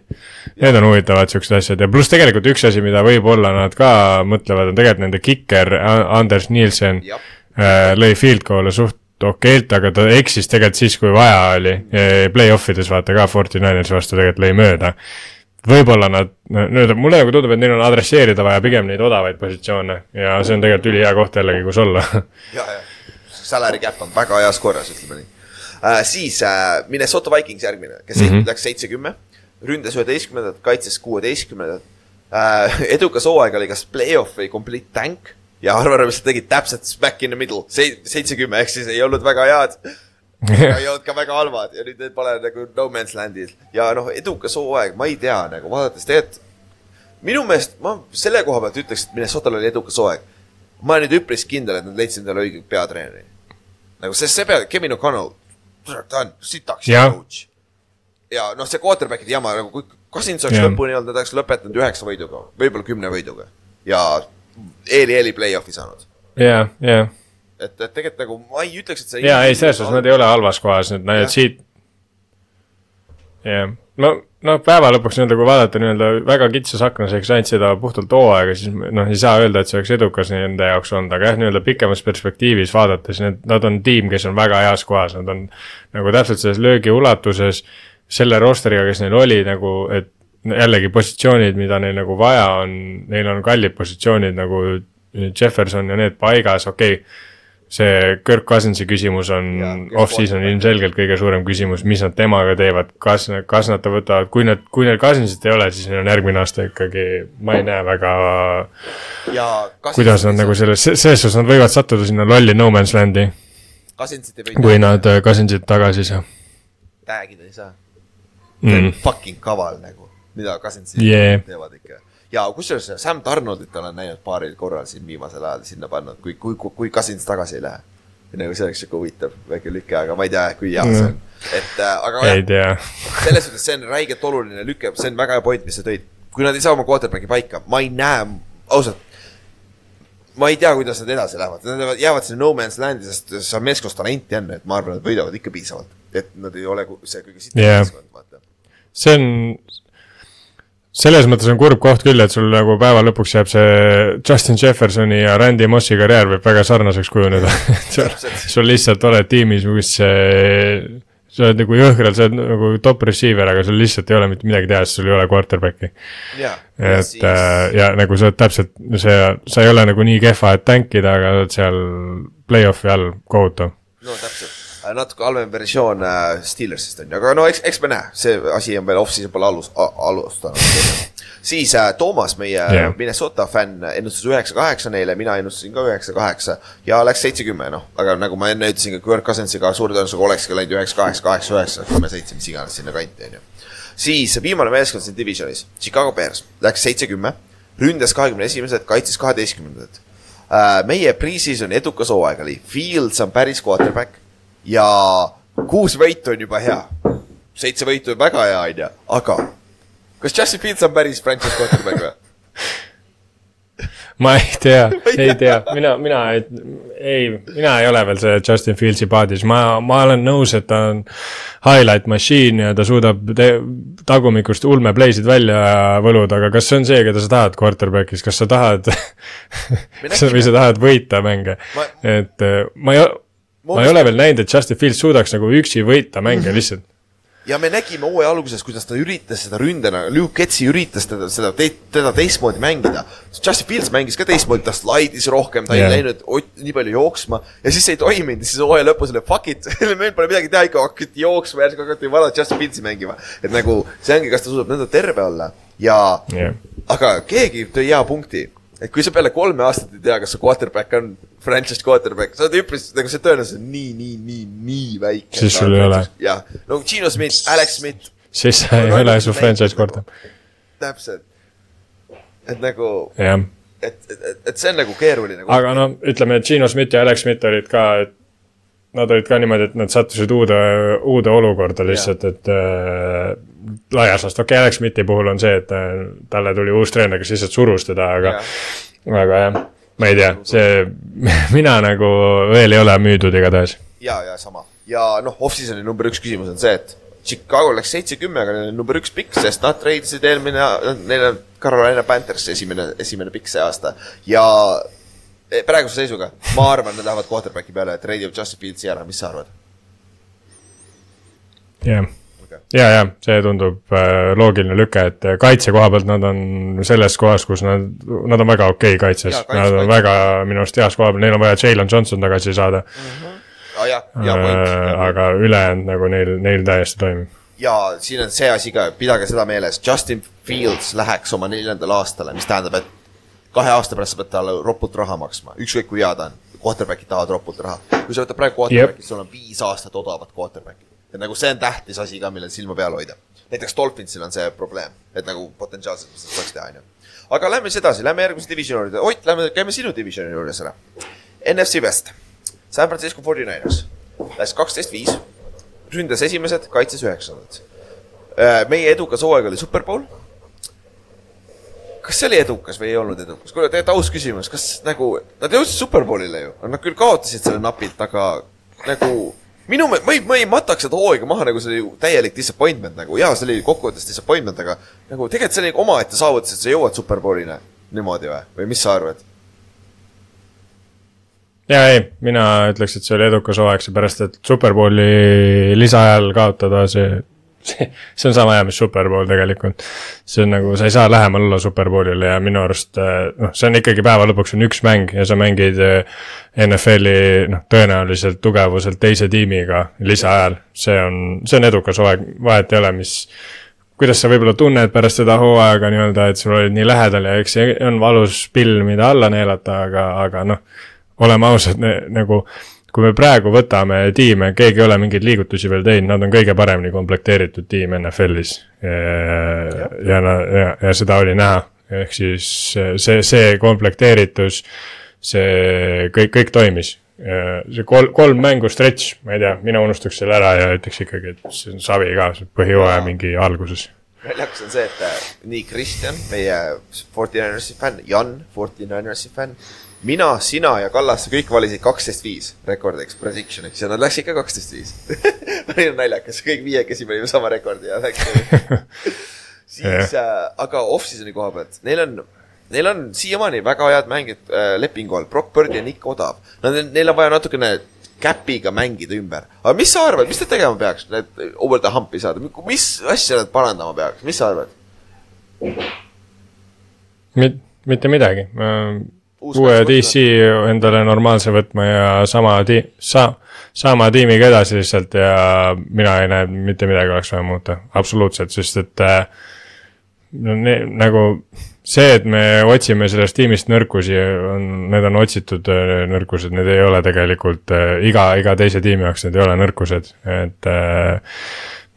need on huvitavad siuksed asjad ja pluss tegelikult üks asi, mida võib-olla nad ka mõtlevad, on tegelikult nende kiker Anders Nielsen jah, äh, lõi field goal'e suht okeilt, aga ta eksis tegelikult siis, kui vaja oli. Play-off ides vaata ka Fortinanersi vastu tegelikult lõi mööda. Võib-olla nad, nüüd mulle nagu tundub, et neil on adresseerida vaja pigem neid odavaid positsioone ja see on tegelikult ülihea koht jällegi, kus olla. ja, ja salary cap on väga heas korras, ütleme nii äh,. siis äh, Minnesota Vikings järgmine, kes mm. -hmm. läks seitse-kümme, ründas üheteistkümnendat, kaitses kuueteistkümnendat äh,. edukas hooaeg oli kas play-off või complete tank ja Arvar lihtsalt tegid täpselt smack in the middle, seitsekümmend, ehk siis ei olnud väga head. Ei olnud ka väga halvad ja nüüd need pole nagu no man's land'il ja noh, edukas hooaeg, ma ei tea nagu vaadates tegelikult. minu meelest ma selle koha pealt ütleks, et Minnesotal oli edukas hooaeg. ma olen nüüd üpris kindel, et nad leidsid endale õige peatreeneri. nagu sest see pea, Kevin O'Connell, ta on sitaks Jah. coach. ja noh, see quarterback'ide jama nagu kui Cousins oleks Jah. lõpuni olnud, nad oleks lõpetanud üheksa võiduga, võib-olla kümne võiduga ja eeli-eeli play-off'i saanud. ja, ja, et, et tegelikult nagu ma ei ütleks, et see. ja ei, selles suhtes nad ei ole halvas kohas, nüüd Jah. need siit. jah, no, no päeva lõpuks nii-öelda, kui vaadata nii-öelda väga kitsas aknas, eks ainult seda puhtalt hooaega, siis noh, ei saa öelda, et see oleks edukas nende jaoks olnud, aga jah, nii-öelda pikemas perspektiivis vaadates, need, nad on tiim, kes on väga heas kohas, nad on nagu täpselt selles löögi ulatuses, selle roosteriga, kes neil oli nagu, et jällegi positsioonid, mida neil nagu vaja on, neil on kallid positsioonid nagu Jefferson ja need paigas, okei okay, see Kirk Cousinsi küsimus on off-season ilmselgelt kõige suurem küsimus, mis nad temaga teevad, kas, kas nad ta võtavad, kui nad, kui neil Cousinsit ei ole, siis neil on järgmine aasta ikkagi, ma ei näe väga, kuidas nad nagu selles, selles suhtes nad võivad sattuda sinna lolli no man's land'i, kui nad äh, Cousinsit tagasi ei saa tag'ida ei saa mm.. fucking kaval nagu, mida Cousinsid Yeah. teevad ikka. Ja kusjuures Sam Donaldit olen näinud paaril korral siin viimasel ajal sinna pannud, kui, kui, kui, kui Cousins tagasi ei lähe. nagu see oleks siuke huvitav väike lüke, aga ma ei tea, kui hea see on. et äh, aga ei tea, selles suhtes see on räigelt oluline lüke, see on väga hea point, mis sa tõid. kui nad ei saa oma quarterback'i paika, ma ei näe, ausalt. ma ei tea, kuidas nad edasi lähevad, nad jäävad- sinna no man's land'i, sest seal on meeskonnas talenti on, et ma arvan, et võidavad ikka piisavalt. et nad ei ole see kõige sitem Jah. meeskond, vaata. see on, selles mõttes on kurb koht küll, et sul nagu päeva lõpuks jääb see Justin Jeffersoni ja Randy Mossi karjäär võib väga sarnaseks kujuneda. [LAUGHS] sul lihtsalt oled tiimis, kus sa oled nagu jõhkralt, sa oled nagu top receiver, aga sul lihtsalt ei ole mitte midagi teha, sest sul ei ole quarterback'i. ja, et äh, ja nagu sa oled täpselt, see, sa ei ole nagu nii kehva, et tänkida, aga oled seal play-off'i all kohutav. no täpselt, natuke halvem versioon äh, Steelersist on ju, aga no eks, eks me näe, see asi on veel off-season pole alus-, alustanud. siis äh, Toomas, meie yeah. Minnesota fänn, ennustas üheksa, kaheksa neile, mina ennustasin ka üheksa, kaheksa ja läks seitse-kümme, noh, aga nagu ma enne ütlesin ka Kirk Cousinsiga suure tõenäosusega olekski läinud üheksa, kaheksa, kaheksa, üheksa, kümme, seitse, mis iganes sinna kanti, on ju. siis viimane meeskond siin divisionis, Chicago Bears, läks seitse-kümme, ründas kahekümne esimesed, kaitses kaheteistkümnendat. meie pre-season edukas hooaeg oli, Fields on päris quarterback ja kuus võitu on juba hea. seitse võitu on väga hea, on ju, aga kas Justin Fields on päris franchise quarterback või? [LAUGHS] ma ei tea, [LAUGHS] ei tea, mina, mina ei, ei, mina ei ole veel see Justin Fieldsi paadis, ma, ma olen nõus, et ta on highlight machine ja ta suudab tagumikust ulmeplay'sid välja võluda, aga kas see on see, keda sa tahad quarterback'is, kas sa tahad [LAUGHS] või sa tahad võita mänge? Ma-, et äh, ma ei, ma ei ole veel näinud, et Justin Fields suudaks nagu üksi võita mänge lihtsalt. ja me nägime hooaja alguses, kuidas ta üritas seda ründena, Luke Getsi üritas teda, seda te,, teda teistmoodi mängida. Justin Fields mängis ka teistmoodi, ta slaidis rohkem, ta Jah. ei läinud nii palju jooksma ja siis see ei toiminud, siis hooaja lõpus oli fuck it, [LAUGHS] meil pole midagi teha, ikka hakati jooksma, järsku hakati vana Justin Fields'i mängima. et nagu see ongi, kas ta suudab nõnda terve olla ja jah, aga keegi tõi hea punkti, et kui sa peale kolme aastat ei tea, kas su quarterback on franchise quarterback, sa oled üpris, nagu see tõenäosus on nii, nii, nii, nii väike. Siis sul ei ole. jah, no Gino Smith, Alex Smith, siis sa ei ole su franchise korda, täpselt. et nagu, jah et, et, et, see on nagu keeruline. aga no ütleme, et Gino Schmidt ja Alex Schmidt olid ka, et nad olid ka niimoodi, et nad sattusid uude, uude olukorda lihtsalt, et äh, laias laastus, okei okay,, Alex Schmidti puhul on see, et äh, talle tuli uus treener, kes lihtsalt surus teda, aga Jah., aga jah, ma ei tea, see, [LAUGHS] mina nagu veel ei ole müüdud igatahes. ja, ja sama ja noh, off-season'i number üks küsimus on see, et Chicago läks seitse-kümme, aga neil on number üks pikk, sest nad treidisid eelmine, neil on Carolina Panthers esimene, esimene pikk see aasta ja eh, praeguse seisuga ma arvan, nad lähevad quarterback'i peale, treidivad Justin Fieldsi ära, mis sa arvad? jah Okay. ja, ja see tundub äh, loogiline lüke, et äh, kaitse koha pealt nad on selles kohas, kus nad, nad on väga okei okay kaitses Jaa,, kaitse- nad on kaitse- väga minu arust heas koha peal, neil on vaja Jalen Johnson tagasi saada aa jah, ja point äh,. aga ülejäänud nagu neil, neil täiesti toimib. ja siin on see asi ka, pidage seda meeles, Justin Fields läheks oma neljandale aastale, mis tähendab, et kahe aasta pärast sa pead talle ropult raha maksma, ükskõik kui hea ta on. Quarterback'id tahavad ropult raha. kui sa võtad praegu quarterback'i, sul on viis aastat odavat quarterback'i. Et nagu see on tähtis asi ka, millel silma peal hoida. näiteks Dolphinsil on see probleem, et nagu potentsiaalselt mis nad saaks teha, onju. aga lähme siis edasi, lähme järgmise divisioni juurde, Ott, lähme, käime sinu divisioni juures ära. NFC West, San Francisco 49ers, läks kaksteist viis, ründas esimesed, kaitses üheksandad. meie edukas hooaeg oli Superbowl. kas see oli edukas või ei olnud edukas? kuule, tegelikult aus küsimus, kas nagu, nad jõudsid Superbowlile ju, nad küll kaotasid selle napilt, aga nagu minu, ma ei, ma ei mataks seda hooaega maha, nagu see oli täielik disappointment nagu, jaa, see oli kokkuvõttes disappointment, aga nagu tegelikult see oli omaette saavutus, et sa jõuad Superbowlile niimoodi või, või mis sa arvad? jaa, ei, mina ütleks, et see oli edukas hooaeg, seepärast et Superbowli lisaajal kaotada, see, see, see on sama hea, mis Superbowl tegelikult. see on nagu, sa ei saa lähemal olla Superbowlile ja minu arust eh, noh, see on ikkagi päeva lõpuks on üks mäng ja sa mängid eh, NFL-i noh, tõenäoliselt tugevuselt teise tiimiga lisaajal. see on, see on edukas hooaeg, vahet ei ole, mis kuidas sa võib-olla tunned pärast seda hooaega nii-öelda, et sul olid nii lähedal ja eks see on valus pill, mida alla neelata, aga, aga noh, oleme ausad, nagu kui me praegu võtame tiime, keegi ei ole mingeid liigutusi veel teinud, nad on kõige paremini komplekteeritud tiim NFL-is. ja, ja, ja, ja seda oli näha, ehk siis see, see komplekteeritus, see kõik, kõik toimis. see kolm, kolm mängu stretch, ma ei tea, mina unustaks selle ära ja ütleks ikkagi, et see on savi ka, see põhjooaja mingi alguses naljakas on see, et äh, nii Kristjan, meie Fortinanersi fänn, Jan, Fortinanersi fänn, mina, sina ja Kallaste kõik valisid kaksteist viis rekordiks, prediction'iks ja nad läksid ka kaksteist viis. [LAUGHS] päris naljakas, kõik viiekesi panime sama rekordi ja läks. [LAUGHS] siis äh,, aga off-season'i koha pealt, neil on, neil on siiamaani väga head mängijad äh, lepingu all, Brock Birdi ja Nick Odav. Nad, neil on vaja natukene käpiga mängida ümber. aga mis sa arvad, mis nad tegema peaks, need over the hump'i saada, mis asja nad parandama peaks, mis sa arvad? Mit,. mitte midagi, uue DC endale normaalse võtma ja sama ti-, sa-, sama tiimiga edasi lihtsalt ja mina ei näe, mitte midagi oleks vaja muuta, absoluutselt, sest et äh, no ne, nagu see, et me otsime sellest tiimist nõrkusi, on, need on otsitud äh, nõrkused, need ei ole tegelikult äh, iga, iga teise tiimi jaoks, need ei ole nõrkused, et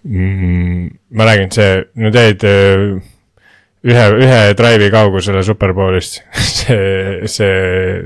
mm, ma räägin, see, nüüd jäid ühe, ühe drive'i kaugusele Superbowlist, [LAUGHS] see, see,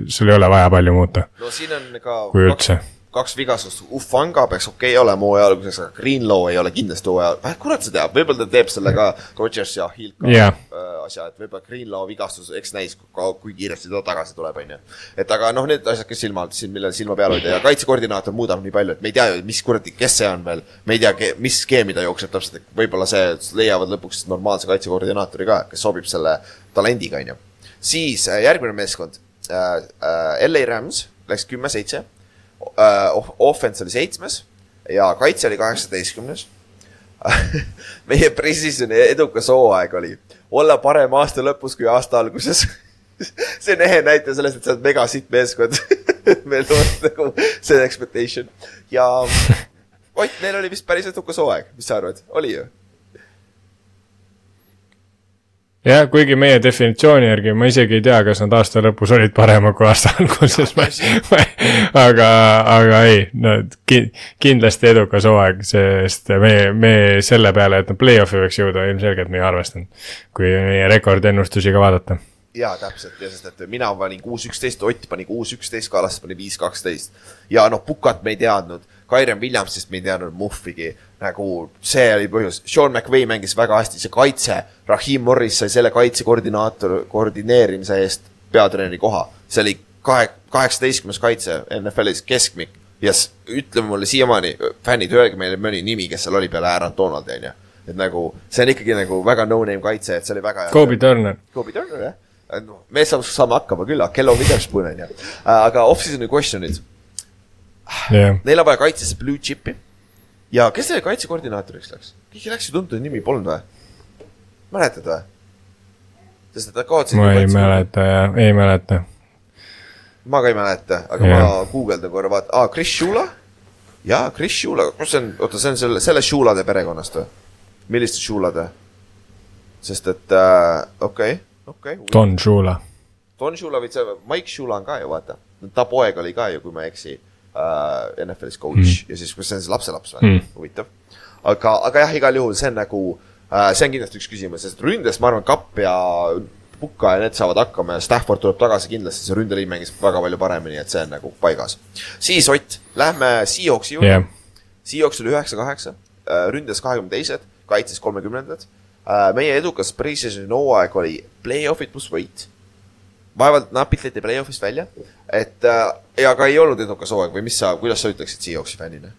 sul ei ole vaja palju muuta, no siin on ka kui üldse. kaks vigastust, Ufanga peaks okei okay olema hooaja alguses, aga Greenlaw ei ole kindlasti hooaja, kurat see teab, võib-olla ta teeb selle ka Rodgers ja Hill ka Jah. äh, asja, et võib-olla Greenlaw vigastus, eks näis, kui kiiresti ta tagasi tuleb, onju. et aga noh, need asjad, kes silma millel silma peal hoida ja kaitsekoordinaator muudab nii palju, et me ei tea ju, mis kuradi, kes see on veel. me ei tea, mis skeemi ta jookseb täpselt, et võib-olla see, leiavad lõpuks normaalse kaitsekoordinaatori ka, kes sobib selle talendiga, onju. siis äh, järgmine meeskond äh,, äh, LA Rams läks kümme-seitse uh,. Offense oli seitsmes ja kaitse oli kaheksateistkümnes. [LAUGHS] meie preseason'i edukas hooaeg oli olla parem aasta lõpus kui aasta alguses. [LAUGHS] see on ehe näite sellest, et sa oled mega sitt meeskond. [LAUGHS] meil on nagu see expectation ja Ott, neil oli vist päris edukas hooaeg, mis sa arvad, oli ju? jah, kuigi meie definitsiooni järgi ma isegi ei tea, kas nad aasta lõpus olid paremad kui aasta alguses, [LAUGHS] aga, aga ei, no ki, kindlasti edukas hooaeg, sest me, me selle peale, et nad play-off'i võiks jõuda, ilmselgelt me ei arvestanud. kui meie rekordennustusi ka vaadata. jaa, täpselt ja sest, et mina panin kuus üksteist, Ott pani kuus üksteist, Kallaste pani viis kaksteist. ja noh, Pukat me ei teadnud, Kairen Williamsist me ei teadnud muhvigi. nagu see oli põhjus, Sean McVay mängis väga hästi, see kaitse, Rahim Morris sai selle kaitsekoordinaator, koordineerimise eest peatreeneri koha. see oli kahe, kaheksateistkümnes kaitse NFL-is keskmik ja s- ütleme mulle siiamaani, fännid, öelge meile mõni nimi, kes seal oli peale Aaron Donaldi, onju. et nagu see on ikkagi nagu väga no-name kaitse, et see oli väga hea. Kobe Turner, Kobe Turner jah, noh, me saame, saame hakkama küll, Kello Witherspoon on ju, aga off-season'i question'id, jah. neil on vaja kaitsesse blue chip'i. ja kes selle kaitsekoordinaatoriks läks? keegi läks ju tuntud nimi polnud või? mäletad või? sest nad kaotasid. ma ei. mäleta ja ei mäleta. ma ka ei mäleta, aga Jah. ma guugeldan korra, vaata, aa, Chris Shula. jaa, Chris Shula, kus see on, oota, see on selle, selle Shulade perekonnast või? milliste Shulade? sest et äh, okei okay,, okei okay,. Don Shula, Don Shula või see Mike Shula on ka ju vaata, ta poeg oli ka ju, kui ma ei eksi äh,, NFL-is coach mm. ja siis, kas see on siis lapselaps või mm., huvitav. aga, aga jah, igal juhul see on nagu äh,, see on kindlasti üks küsimus, sest ründes ma arvan, Kapp ja Puka ja need saavad hakkama ja Stafford tuleb tagasi kindlasti, see ründeliin mängis väga palju paremini, et see on nagu paigas. siis Ott, lähme Seahawksi juurde yeah.. Seahawks oli üheksa-kaheksa, ründes kahekümne teised, kaitses kolmekümnendad. meie edukas pre-season'i hooaeg oli play-off'id pluss võit. vaevalt napilt leiti play-off'ist välja, et äh, ja ka ei olnud edukas hooaeg või mis sa, kuidas sa ütleksid Seahawksi fännina?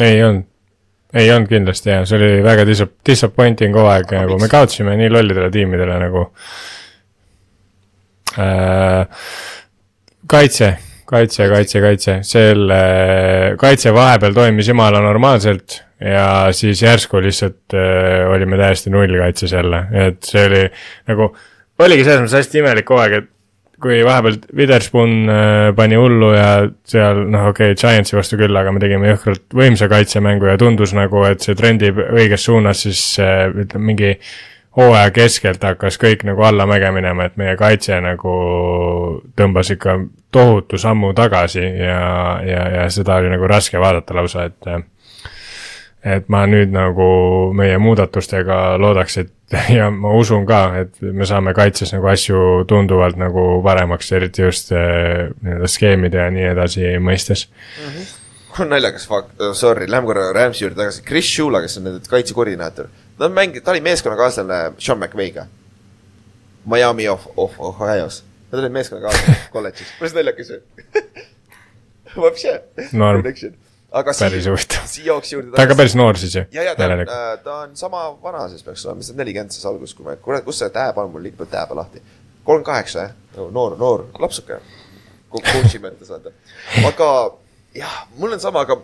ei olnud, ei olnud kindlasti jah, see oli väga dis-, disappointing hooaeg, nagu me kaotasime nii lollidele tiimidele nagu äh,. kaitse, kaitse, kaitse, kaitse, selle kaitse vahepeal toimis jumala normaalselt ja siis järsku lihtsalt äh, olime täiesti nullkaitses jälle, et see oli nagu, oligi selles mõttes hästi imelik hooaeg, et kui vahepeal Witherspoon äh, pani hullu ja seal noh, okei okay,, Giantsi vastu küll, aga me tegime jõhkralt võimsa kaitsemängu ja tundus nagu, et see trendib õiges suunas, siis äh, ütleme mingi hooaja keskelt hakkas kõik nagu allamäge minema, et meie kaitse nagu tõmbas ikka tohutu sammu tagasi ja, ja, ja seda oli nagu raske vaadata lausa, et et ma nüüd nagu meie muudatustega loodaks, et [LAUGHS] ja ma usun ka, et me saame kaitses nagu asju tunduvalt nagu paremaks, eriti just äh, nii-öelda skeemide ja nii edasi mõistes. naljakas fakt, sorry, lähme korra Rams'i juurde tagasi, Chris Shula, kes on nende kaitsekoordinaator, ta on mänginud, ta oli meeskonnakaaslane Sean McVay'ga. Miami of, of Ohio's, nad olid meeskonnakaaslased [LAUGHS] kolledžis, päris naljakas ju. [LAUGHS] Vapše. Norm. Aga Päris huvitav. Seahawksi juurde ta on ka päris noor siis ju? ja, ja ta on, ta on sama vana siis peaks olema, mis ta nelikümmend siis algus, kui me, kurat, kus see tääb on, mul liigub tääb lahti. kolmkümmend kaheksa jah, noor, noor lapsuke. coach'i mõttes vaata, aga jah, mul on sama, aga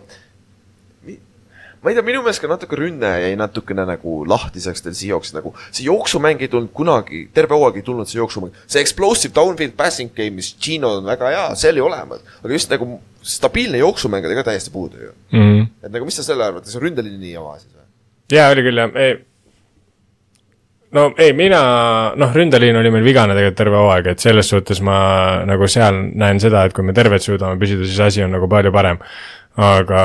ma ei tea, minu meelest ka natuke rünne jäi natukene nagu lahtiseks teil Seahawksil nagu, see jooksumäng ei tulnud kunagi, terve hooaeg ei tulnud see jooksumäng, see explosive downfield passing game, mis Gino on väga hea, see oli olemas, aga just nagu stabiilne jooksumäng oli ka täiesti puudu ju. mm. -hmm. et nagu mis sa selle arvad, see ründeliini jama siis või? jaa, oli küll jah, ei. no ei, mina, noh, ründeliin oli meil vigane tegelikult terve hooaeg, et selles suhtes ma nagu seal näen seda, et kui me terved suudame püsida, siis asi on nagu palju parem. Aga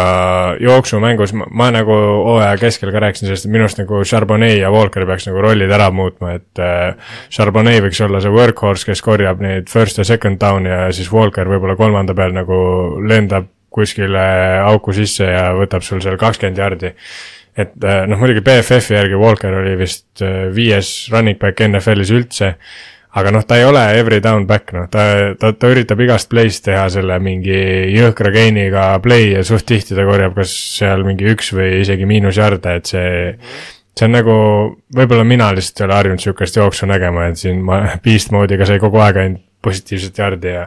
jooksumängus ma, ma nagu hooaja keskel ka rääkisin sellest, et minu arust nagu Charbonnet ja Walker peaks nagu rollid ära muutma, et äh, Charbonnet võiks olla see workhorse, kes korjab neid first ja second down'i ja siis Walker võib-olla kolmanda peal nagu lendab kuskile auku sisse ja võtab sul seal kakskümmend jardi et äh, noh, muidugi BFF-i järgi Walker oli vist äh, viies running back NFL-is üldse, aga noh, ta ei ole every down back, noh, ta, ta, ta üritab igast play'st teha selle mingi jõhkra gain'iga play ja suht tihti ta korjab kas seal mingi üks või isegi miinusjarde, et see see on nagu, võib-olla mina lihtsalt ei ole harjunud sihukest jooksu nägema, et siin ma [LAUGHS] beast mode'iga sai kogu aeg ainult positiivset jardi ja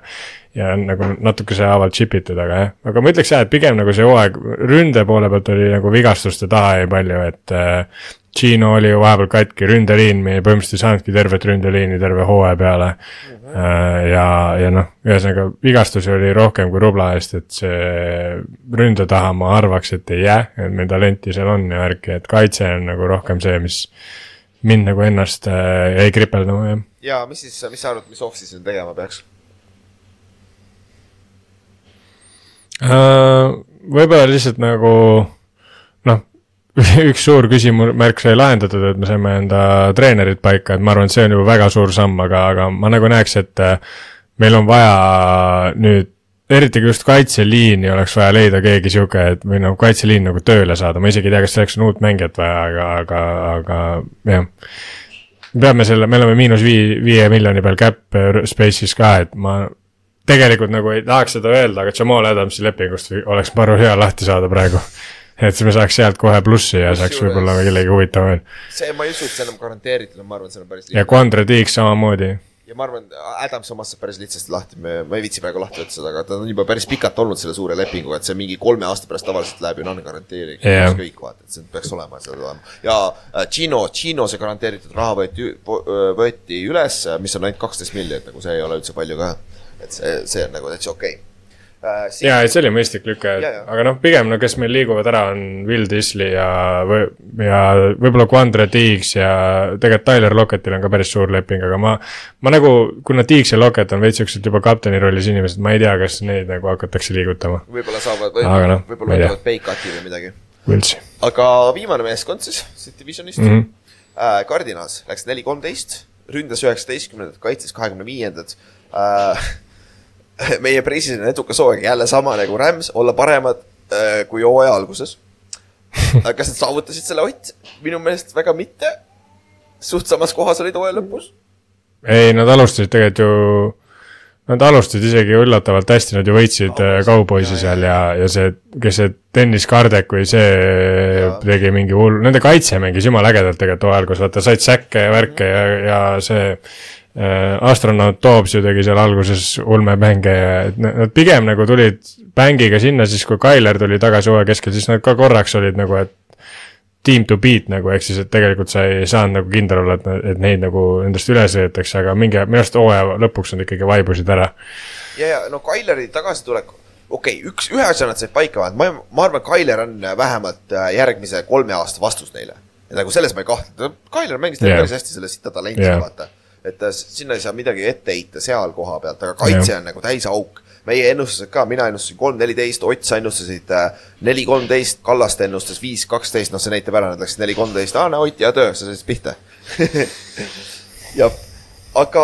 ja nagu natukese haavalt chip itud, aga jah, aga ma ütleks jah, et pigem nagu see hooaeg ründe poole pealt oli nagu vigastuste taha jäi palju, et äh, Gino oli ju vahepeal katki, ründeliin, me põhimõtteliselt ei saanudki tervet ründeliini terve hooaja peale mm. -hmm. ja, ja noh, ühesõnaga vigastusi oli rohkem kui rubla eest, et see ründe taha ma arvaks, et ei jää, et meil talenti seal on ja värki, et kaitse on nagu rohkem see, mis mind nagu ennast äh, jäi kripeldama, jah. ja mis siis, mis sa arvad, mis off-season tegema peaks? Äh, võib-olla lihtsalt nagu noh, [LAUGHS] üks suur küsimärk sai lahendatud, et me saime enda treenerid paika, et ma arvan, et see on juba väga suur samm, aga, aga ma nagu näeks, et äh, meil on vaja nüüd eriti kui just kaitseliini oleks vaja leida keegi sihuke, et või noh, kaitseliin nagu tööle saada, ma isegi ei tea, kas selleks on uut mängijat vaja, aga, aga, aga jah. me peame selle, me oleme miinus vii-, viie miljoni peal cap space'is ka, et ma tegelikult nagu ei tahaks seda öelda, aga Jamal Adamsi lepingust oleks maru hea lahti saada praegu. et siis me saaks sealt kohe plussi ja saaks Kusjuures- võib-olla kellegi huvitava veel. see, ma ei usu, et see enam garanteeritud on, ma arvan, see on päris ja Quandre Tiik samamoodi. ja ma arvan, Adams omast saab päris lihtsasti lahti, me, ma ei viitsi praegu lahti võtta seda, aga ta on juba päris pikalt olnud selle suure lepinguga, et see mingi kolme aasta pärast tavaliselt läheb ju non-garanteering Jah. yeah.. kõik vaata, et see peaks olema seda olema. ja äh, Gino, Gino see garanteeritud raha võeti, võeti üles, mis on ainult kaksteist miljonit, nagu see ei ole üldse palju ka. Et see, see on nagu täitsa okei okay. äh,. jaa, et see oli mõistlik lüke aga noh, pigem no kes meil liiguvad ära, on Will Disley ja, ja võib-olla Quandre Tiiks ja tegelikult Tyler Locketil on ka päris suur leping, aga ma, ma nagu, kuna Tiiks ja Lockett on veits siuksed juba kapteni rollis inimesed, ma ei tea, kas neid nagu hakatakse liigutama. võib-olla saavad, võib-olla noh, võib-olla ei tea. võtavad pay-cut'i või midagi. Aga viimane meeskond siis, siit divisionist mm. mm. -hmm. -hmm. äh, Cardinals läks neli kolmteist, ründas üheksateistkümnendat, kaitses kahekümne viiendat äh,. [LAUGHS] meie president edukas hooaeg jälle sama nagu Rams, olla paremad äh, kui hooaja alguses. kas nad saavutasid selle Ott? minu meelest väga mitte. suht samas kohas olid hooaja lõpus. ei, nad alustasid tegelikult ju, nad alustasid isegi üllatavalt hästi, nad ju võitsid äh, Cowboysi seal ja, ja see, kes see Dennis Kardek või see Jaa. tegi mingi hull, nende kaitse mängis jumala ägedalt tegelikult hooajal, kus vaata said säkke ja värke ja, ja see äh, astronaut Dobbs ju tegi seal alguses ulmemänge ja nad pigem nagu tulid bängiga sinna siis, kui Tyler tuli tagasi hooaja keskel, siis nad ka korraks olid nagu, et team to beat nagu, ehk siis, et tegelikult sa ei saanud nagu kindel olla, et, et neid nagu nendest üle sõidetakse, aga mingi, minu arust hooaja lõpuks nad ikkagi vaibusid ära. ja, ja no Tyleri tagasitulek, okei okay,, üks, ühe asja nad said paika panna, ma, ma arvan, Tyler on vähemalt äh, järgmise kolme aasta vastus neile. nagu selles ma ei kahtle, Tyler mängis yeah. Päris hästi selle sita talendiga yeah., vaata. Et äh, sinna ei saa midagi ette heita seal koha pealt, aga kaitse Jah. on nagu täis auk. meie ennustused ka, mina ennustasin kolm, neliteist, Ott, sa ennustasid äh, neli, kolmteist, Kallaste ennustas viis, kaksteist, noh, see näitab ära, nad läksid neli, kolmteist, aa, no Ott, hea töö, sa said pihta. [LAUGHS] jah, aga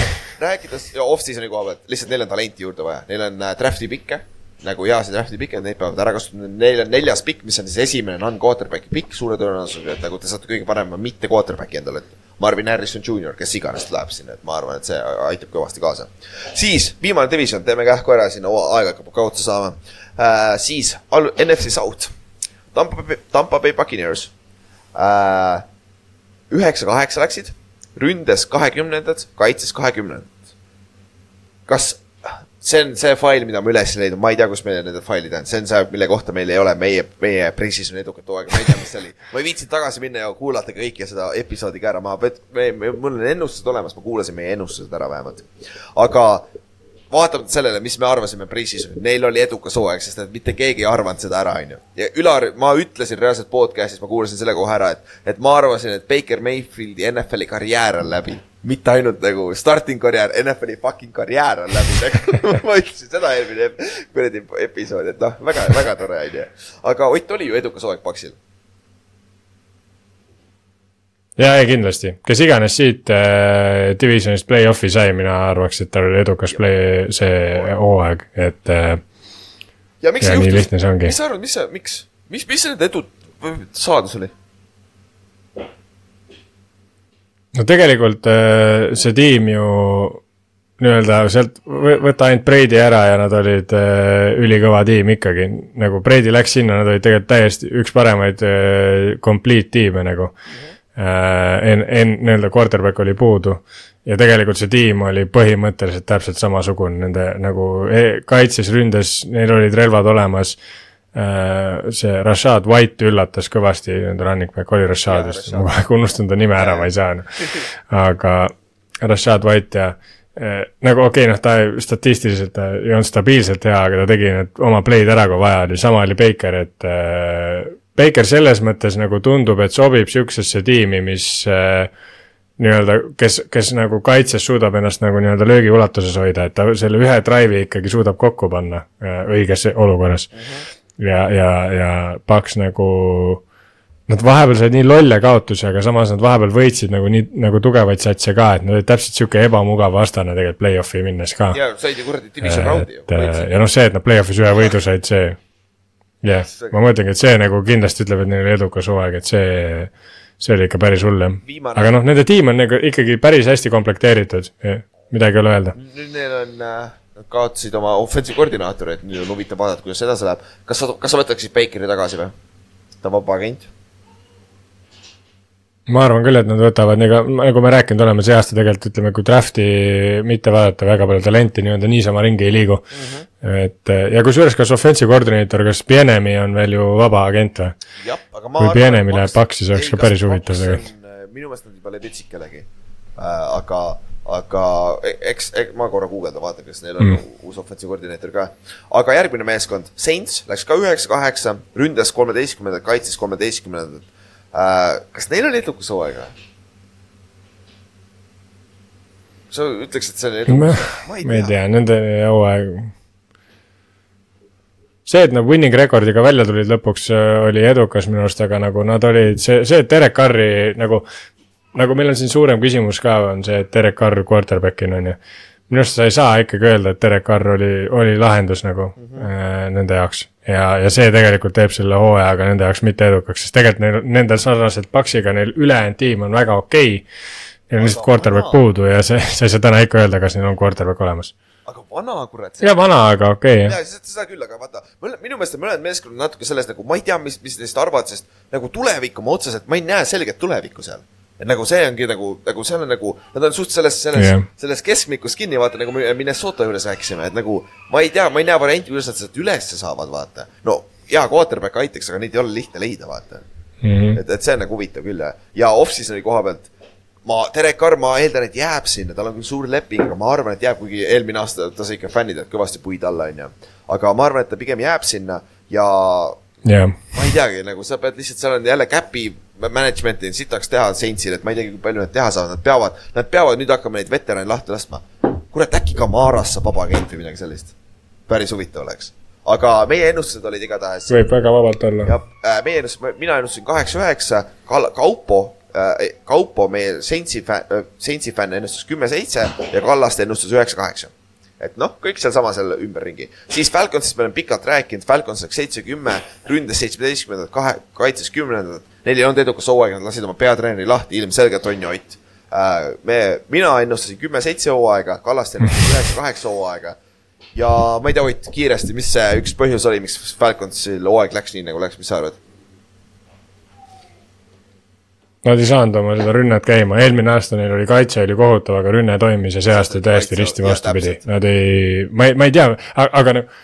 [LAUGHS] rääkides ja off-season'i koha pealt, lihtsalt neil on talenti juurde vaja, neil on äh, draft'i pikke, nagu heasid draft'i pikke, neid peavad ära kasutama, neil on neljas pikk, mis on siis esimene non-quarterback'i pikk suure tõenäosusega, et nagu te saate kõige parema mitte quarterback'i endale, Marvin Harrison Jr, kes iganes läheb sinna, et ma arvan, et see aitab kõvasti kaasa. siis viimane division, teeme kähku ära, siin aeg hakkab ka otsa saama äh,. siis al- NFC South, Tampa Tampa Bay Buccaneers äh,. üheksa-kaheksa läksid, ründes kahekümnendad, kaitses kahekümnendad. kas see on see fail, mida ma üles leidnud, ma ei tea, kus meil need failid on, see on see, mille kohta meil ei ole. Meie, meie pressis on edukat hooaega, ma ei tea, mis see oli. ma ei viitsinud tagasi minna ja kuulata kõike seda episoodi ka ära, ma, mul on ennustused olemas, ma kuulasin meie ennustused ära vähemalt. aga vaatamata sellele, mis me arvasime pressis, neil oli edukas hooaeg, sest et mitte keegi ei arvanud seda ära, onju. ja Ülar, ma ütlesin reaalselt podcast'is, ma kuulasin selle kohe ära, et, et ma arvasin, et Baker Mayfieldi NFL-i karjäär on läbi. mitte ainult nagu starting karjäär, NFL-i fucking karjäär on läbi [LAUGHS] nagu ma ütlesin seda eelmine kuradi episood, et noh, väga, väga tore onju. aga Ott oli ju edukas hooaeg Paksil. ja, ja kindlasti, kes iganes siit äh, divisionist play-off'i sai, mina arvaks, et tal oli edukas play, see hooaeg, et äh, ja miks Ja see juhtus? see mis sa arvad, mis sa, miks, mis, mis need edud saadus oli? no tegelikult äh, see tiim ju nii-öelda sealt võ- võta ainult Brady ära ja nad olid äh, ülikõva tiim ikkagi, nagu Brady läks sinna, nad olid tegelikult täiesti üks paremaid äh, complete tiime nagu. Äh,. En-, en-, nii-öelda quarterback oli puudu. Ja tegelikult see tiim oli põhimõtteliselt täpselt samasugune. Nende nagu e- kaitses, ründes, neil olid relvad olemas. Äh, see Rashad White üllatas kõvasti, nende running back oli Rashad. Vist, ma kohe aeg unustan ta nime ära, ma ei saa. aga Rashad White ja eh, nagu okei okay,, noh, ta statistiliselt ta ei olnud stabiilselt hea, aga ta tegi need oma play'd ära, kui vaja oli, sama oli Baker, et äh, Baker selles mõttes nagu tundub, et sobib siuksesse tiimi, mis äh, nii-öelda, kes, kes nagu kaitses suudab ennast nagu nii-öelda löögi ulatuses hoida, et ta selle ühe drive'i ikkagi suudab kokku panna äh, õiges olukorras mm. -hmm. ja, ja, ja Paks nagu, nad vahepeal said nii lolle kaotusi, aga samas nad vahepeal võitsid nagu nii, nagu tugevaid satse ka, et nad olid täpselt sihuke ebamugav vastane tegelikult play-off'i minnes ka. ja said ju kuradi division round'i ju. et ja noh, see, et nad play-off'is ühe võidu said, see, jah, ma mõtlengi, et see nagu kindlasti ütleb, et neil oli edukas hooaeg, et see, see oli ikka päris hull jah. Aga noh, nende tiim on nagu ikkagi päris hästi komplekteeritud, midagi ei ole öelda. nüüd neil on äh,, nad kaotasid oma offensive koordinaatori, et nüüd on huvitav vaadata, kuidas edasi läheb. kas sa, kas sa võtaksid Bakeri tagasi või? ta on vaba agent. Ma arvan küll, et nad võtavad, nagu me rääkinud oleme, see aasta tegelikult ütleme, kui draft'i mitte vaadata, väga palju talenti nii-öelda niisama ringi ei liigu mm. -hmm. et ja kusjuures, kas offensive koordinaator, kas Pienemi on veel ju vaba agent või? jah, aga ma Kui Pienemi läheb Paksi, see oleks ka päris huvitav tegelikult. minu meelest nad juba leidsid kellegi äh,. aga aga e- eks, eks ma korra guugeldan, vaatan, kas neil on mm. uus offensive koordineeter ka. aga järgmine meeskond, Saints läks ka üheksa-kaheksa, ründas kolmeteistkümnendat, kaitses kolmeteistkümnendat äh,. Kas neil oli edukas hooaeg või? sa ütleks, et see oli ma edukas? ma ei tea, nende hooaeg. see, et nad winning record'iga välja tulid lõpuks, oli edukas minu arust, aga nagu nad olid, see, see, et Derek Carri nagu, nagu meil on siin suurem küsimus ka, on see, et Derek Carr quarterback'ina on ju. Minu arust sa ei saa ikkagi öelda, et Derek Carr oli, oli lahendus nagu mm -hmm. nende jaoks. ja, ja see tegelikult teeb selle hooajaga nende jaoks mitte edukaks, sest tegelikult neil, nendel sarnaselt Paxiga, neil ülejäänud tiim on väga okei okay,. Neil on lihtsalt quarterback puudu ja see, sa ei saa täna ikka öelda, kas neil on quarterback olemas. aga vana kurat. ja vana, aga okei okay, ja seda, seda küll, aga vaata, minu meelest on mõned meeskonnad natuke selles nagu, ma ei tea, mis, mis neist arvad, sest nagu tulevikku ma otseselt, ma ei näe selget tulevikku seal. Et nagu see ongi nagu, nagu seal on nagu, nad on suht selles, selles yeah., selles keskmikus kinni, vaata nagu me Minnesota juures rääkisime, et nagu ma ei tea, ma ei näe varianti, kuidas nad sealt ülesse saavad, vaata. no hea quarterback aitaks, aga neid ei ole lihtne leida, vaata. mm. -hmm. et, et see on nagu huvitav küll ja, ja off-season'i koha pealt ma, Derek Carr, ma eeldan, et jääb sinna, tal on küll suur leping, aga ma arvan, et jääb, kuigi eelmine aasta ta sai ikka fännidelt kõvasti puid alla, onju. aga ma arvan, et ta pigem jääb sinna ja jah, ma ei teagi, nagu sa pead lihtsalt, seal on jälle käpi management'i sitaks teha Saintsil, et ma ei teagi, kui palju nad teha saavad, nad peavad, nad peavad nüüd hakkama neid veterane lahti laskma. kurat, äkki Kamaras saab vaba agent või midagi sellist. päris huvitav oleks. aga meie ennustused olid igatahes võib väga vabalt olla. jah, meie ennustasime, mina ennustasin kaheksa-üheksa, Kaupo äh,, Kaupo, meie Saintsi fänn, Saintsi fänn ennustas kümme-seitse ja Kallaste ennustas üheksa-kaheksa. Et noh, kõik sealsama seal ümberringi. siis Falconsist me oleme pikalt rääkinud, Falcons läks seitse-kümme, ründas seitsmeteistkümnendat, kahe, kaitses kümnendat. Neil ei olnud edukas hooaeg, nad lasid oma peatreeneri lahti, ilmselgelt on ju Ott. me, mina ennustasin kümme-seitse hooaega, Kallaste ennustas üheksa-kaheksa hooaega ja ma ei tea, Ott, kiiresti, mis see üks põhjus oli, miks Falconsil hooaeg läks nii, nagu läks, mis sa arvad? Nad ei saanud oma seda rünnet käima, eelmine aasta neil oli kaitse oli kohutav, aga rünne toimis ja see aasta täiesti risti vastupidi. Nad ei, ma ei, ma ei tea, aga nagu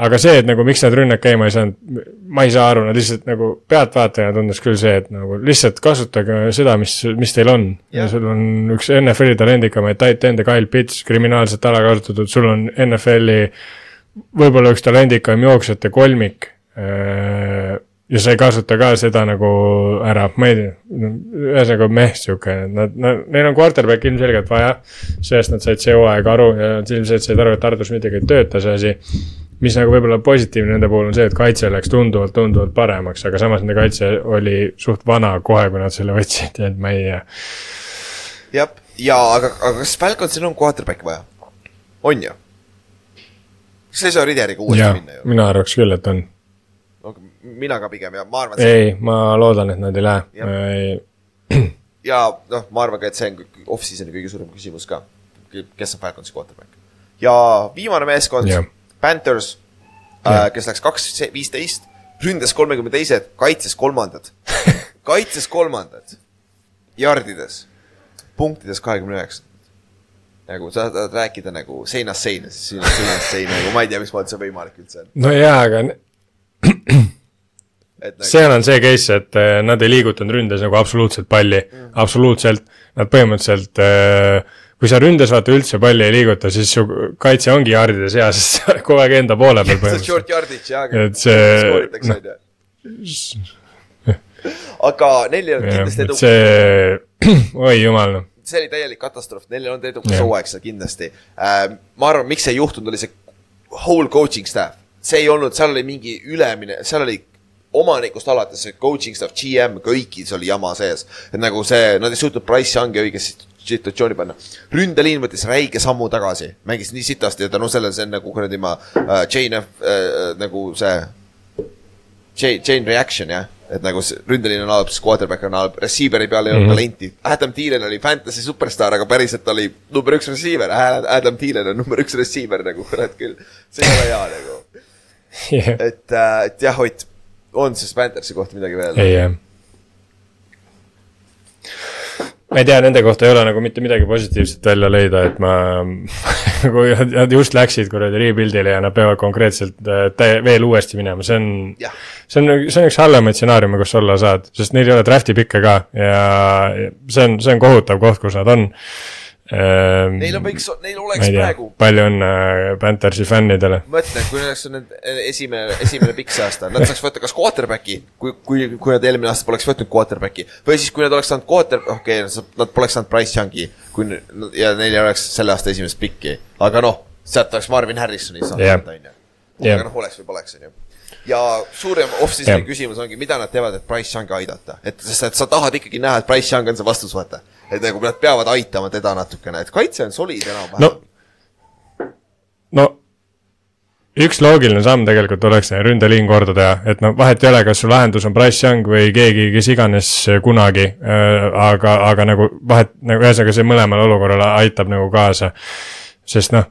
aga see, et nagu miks need rünnak käima ei saanud, ma ei saa aru, nad lihtsalt nagu pealtvaatajana tundus küll see, et nagu lihtsalt kasutage seda, mis, mis teil on. ja sul on üks NFL-i talendikamaid tight end'e Kyle Pitts, kriminaalselt ära kasutatud, sul on NFL-i võib-olla üks talendikam jooksjate kolmik äh, ja sa ei kasuta ka seda nagu ära, ma ei tea, ühesõnaga meh, sihuke, nad, nad, neil on quarterback ilmselgelt vaja. sellest nad said see hooaeg aru ja nad ilmselt said aru, et Artur Schmidtiga ei tööta see asi. mis nagu võib-olla positiivne nende puhul on see, et kaitse läks tunduvalt, tunduvalt paremaks, aga samas nende kaitse oli suht vana kohe, kui nad selle võtsid, et ma ei tea. jah, ja aga, aga kas Falconsil on quarterback'i vaja? on ju? kas ei saa Rideriga uuesti jah minna, ju? mina arvaks küll, et on. Mina ka pigem ja ma arvan, ei, ma loodan, et nad ei lähe. [CLEARS THROAT] ja noh, ma arvan ka, et see on off-season'i kõige suurem küsimus ka. kes on Falconsi quarterback? ja viimane meeskond. Panthers, kes läks kaks viisteist, ründas kolmekümne teised, kaitses kolmandad. [LAUGHS] kaitses kolmandad, jardides, punktides kahekümne üheksandad. nagu sa tahad rääkida nagu seinast seina, siis seinast seina, nagu ma ei tea, mismoodi see võimalik üldse on. no jaa, aga [CLEARS THROAT] nagu, seal on see case, et äh, nad ei liigutanud ründes nagu absoluutselt palli mm., absoluutselt. Nad põhimõtteliselt, kui sa ründes vaata üldse palli ei liiguta, siis su kaitse ongi jardides hea, [LAUGHS] sest sa oled kogu aeg enda poole peal [LAUGHS] põhimõtteliselt. short yardage jah, aga skooritakse on ju. aga neil ei olnud kindlasti edu, see, [CLEARS THROAT] oi jumal noh. see oli täielik katastroof, neil ei olnud edukas hooaeg seal kindlasti äh,. ma arvan, miks see ei juhtunud, oli see whole coaching staff. see ei olnud, seal oli mingi ülemine, seal oli omanikust alates see coaching staff, GM, kõigis oli jama sees. et nagu see, nad ei suutnud Price Youngi õigesse situatsiooni panna. ründeliin võttis räige sammu tagasi, mängis nii sitasti ja tänu sellele see on nagu kuradi ma äh, chain of äh, nagu see chain, chain reaction jah, et nagu ründeliin on halb, siis quarterback on halb, receiver'i peal ei olnud mm -hmm. talenti. Adam Thielen oli fantasy superstaar, aga päriselt oli number üks receiver, Adam Thielen on number üks receiver nagu kurat küll. see ei ole hea nagu, [LAUGHS] et, et jah, Ott, on siis Panthersi kohta midagi veel? ei jah. ma ei tea, nende kohta ei ole nagu mitte midagi positiivset välja leida, et ma, [LAUGHS] kui nad just läksid kuradi rebuild'ile ja nad peavad konkreetselt äh, täie- veel uuesti minema, see on see on, see on üks halvemaid stsenaariume, kus olla saad, sest neil ei ole draft'i pikke ka ja see on, see on kohutav koht, kus nad on. Ehm, Neil on võiks, neil oleks tea praegu,, palju õnne Panthersi fännidele. mõtle, kui oleks nüüd esimene, esimene pikk see aasta, nad saaks võtta kas quarterback'i, kui, kui, kui nad eelmine aasta poleks võtnud quarterback'i. või siis, kui nad oleks saanud quarter, okei okay,, nad poleks saanud Price Youngi, kui ja neil ei oleks selle aasta esimest pikki. aga noh, sealt oleks Marvin Harrisoni saanud yeah., on ju. Aga noh, oleks või poleks, on ju ja suurem off-season'i Jah. küsimus ongi, mida nad teevad, et Price Youngi aidata, et sest et sa tahad ikkagi näha, et Price Young on see vastus, vaata. Et nagu nad peavad aitama teda natukene, et kaitse on solid enam-vähem no, no üks loogiline samm tegelikult oleks see ründeliin korda teha, et no vahet ei ole, kas su lahendus on Price Young või keegi, kes iganes kunagi äh,, aga, aga nagu vahet, nagu ühesõnaga see mõlemale olukorrale aitab nagu kaasa. sest noh,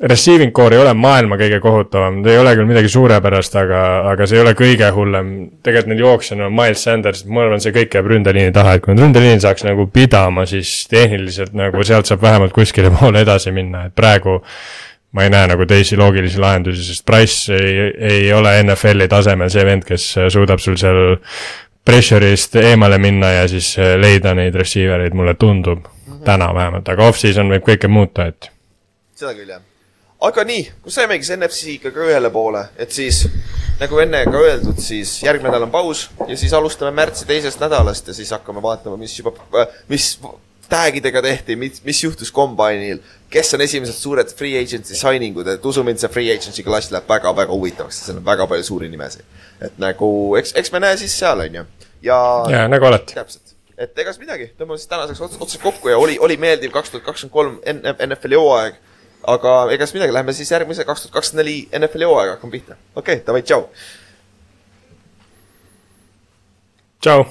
receiving core ei ole maailma kõige kohutavam, ta ei ole küll midagi suurepärast, aga, aga see ei ole kõige hullem. tegelikult neil jooksjana on Miles Sanders, ma arvan, see kõik jääb ründeliini taha, et kui nad ründeliin saaks nagu pidama, siis tehniliselt nagu sealt saab vähemalt kuskile [LAUGHS] poole edasi minna, et praegu ma ei näe nagu teisi loogilisi lahendusi, sest Price ei, ei ole NFL-i tasemel see vend, kes suudab sul seal pressure'ist eemale minna ja siis leida neid receiver eid, mulle tundub mm. -hmm. täna vähemalt, aga off-season võib kõike muuta, et seda küll jah. Aga nii, kui saimegi see NFC-ga ka ühele poole, et siis nagu enne ka öeldud, siis järgmine nädal on paus ja siis alustame märtsi teisest nädalast ja siis hakkame vaatama, mis juba, mis tag'idega tehti, mis, mis juhtus kombainil, kes on esimesed suured free agency signing ud, et usu mind, see free agency klass läheb väga-väga huvitavaks, seal on väga palju suuri nimesid. et nagu eks, eks me näe siis seal, on ju. ja, ja nagu alati. täpselt, et ega siis midagi, tõmbame siis tänaseks ots- otsa kokku ja oli, oli meeldiv kaks tuhat kakskümmend kolm NFL-i hooaeg. Aga ega siis midagi, lähme siis järgmise kaks tuhat kakskümmend neli NFL-i hooaega hakkame pihta. okei okay,, davai, tšau. tšau.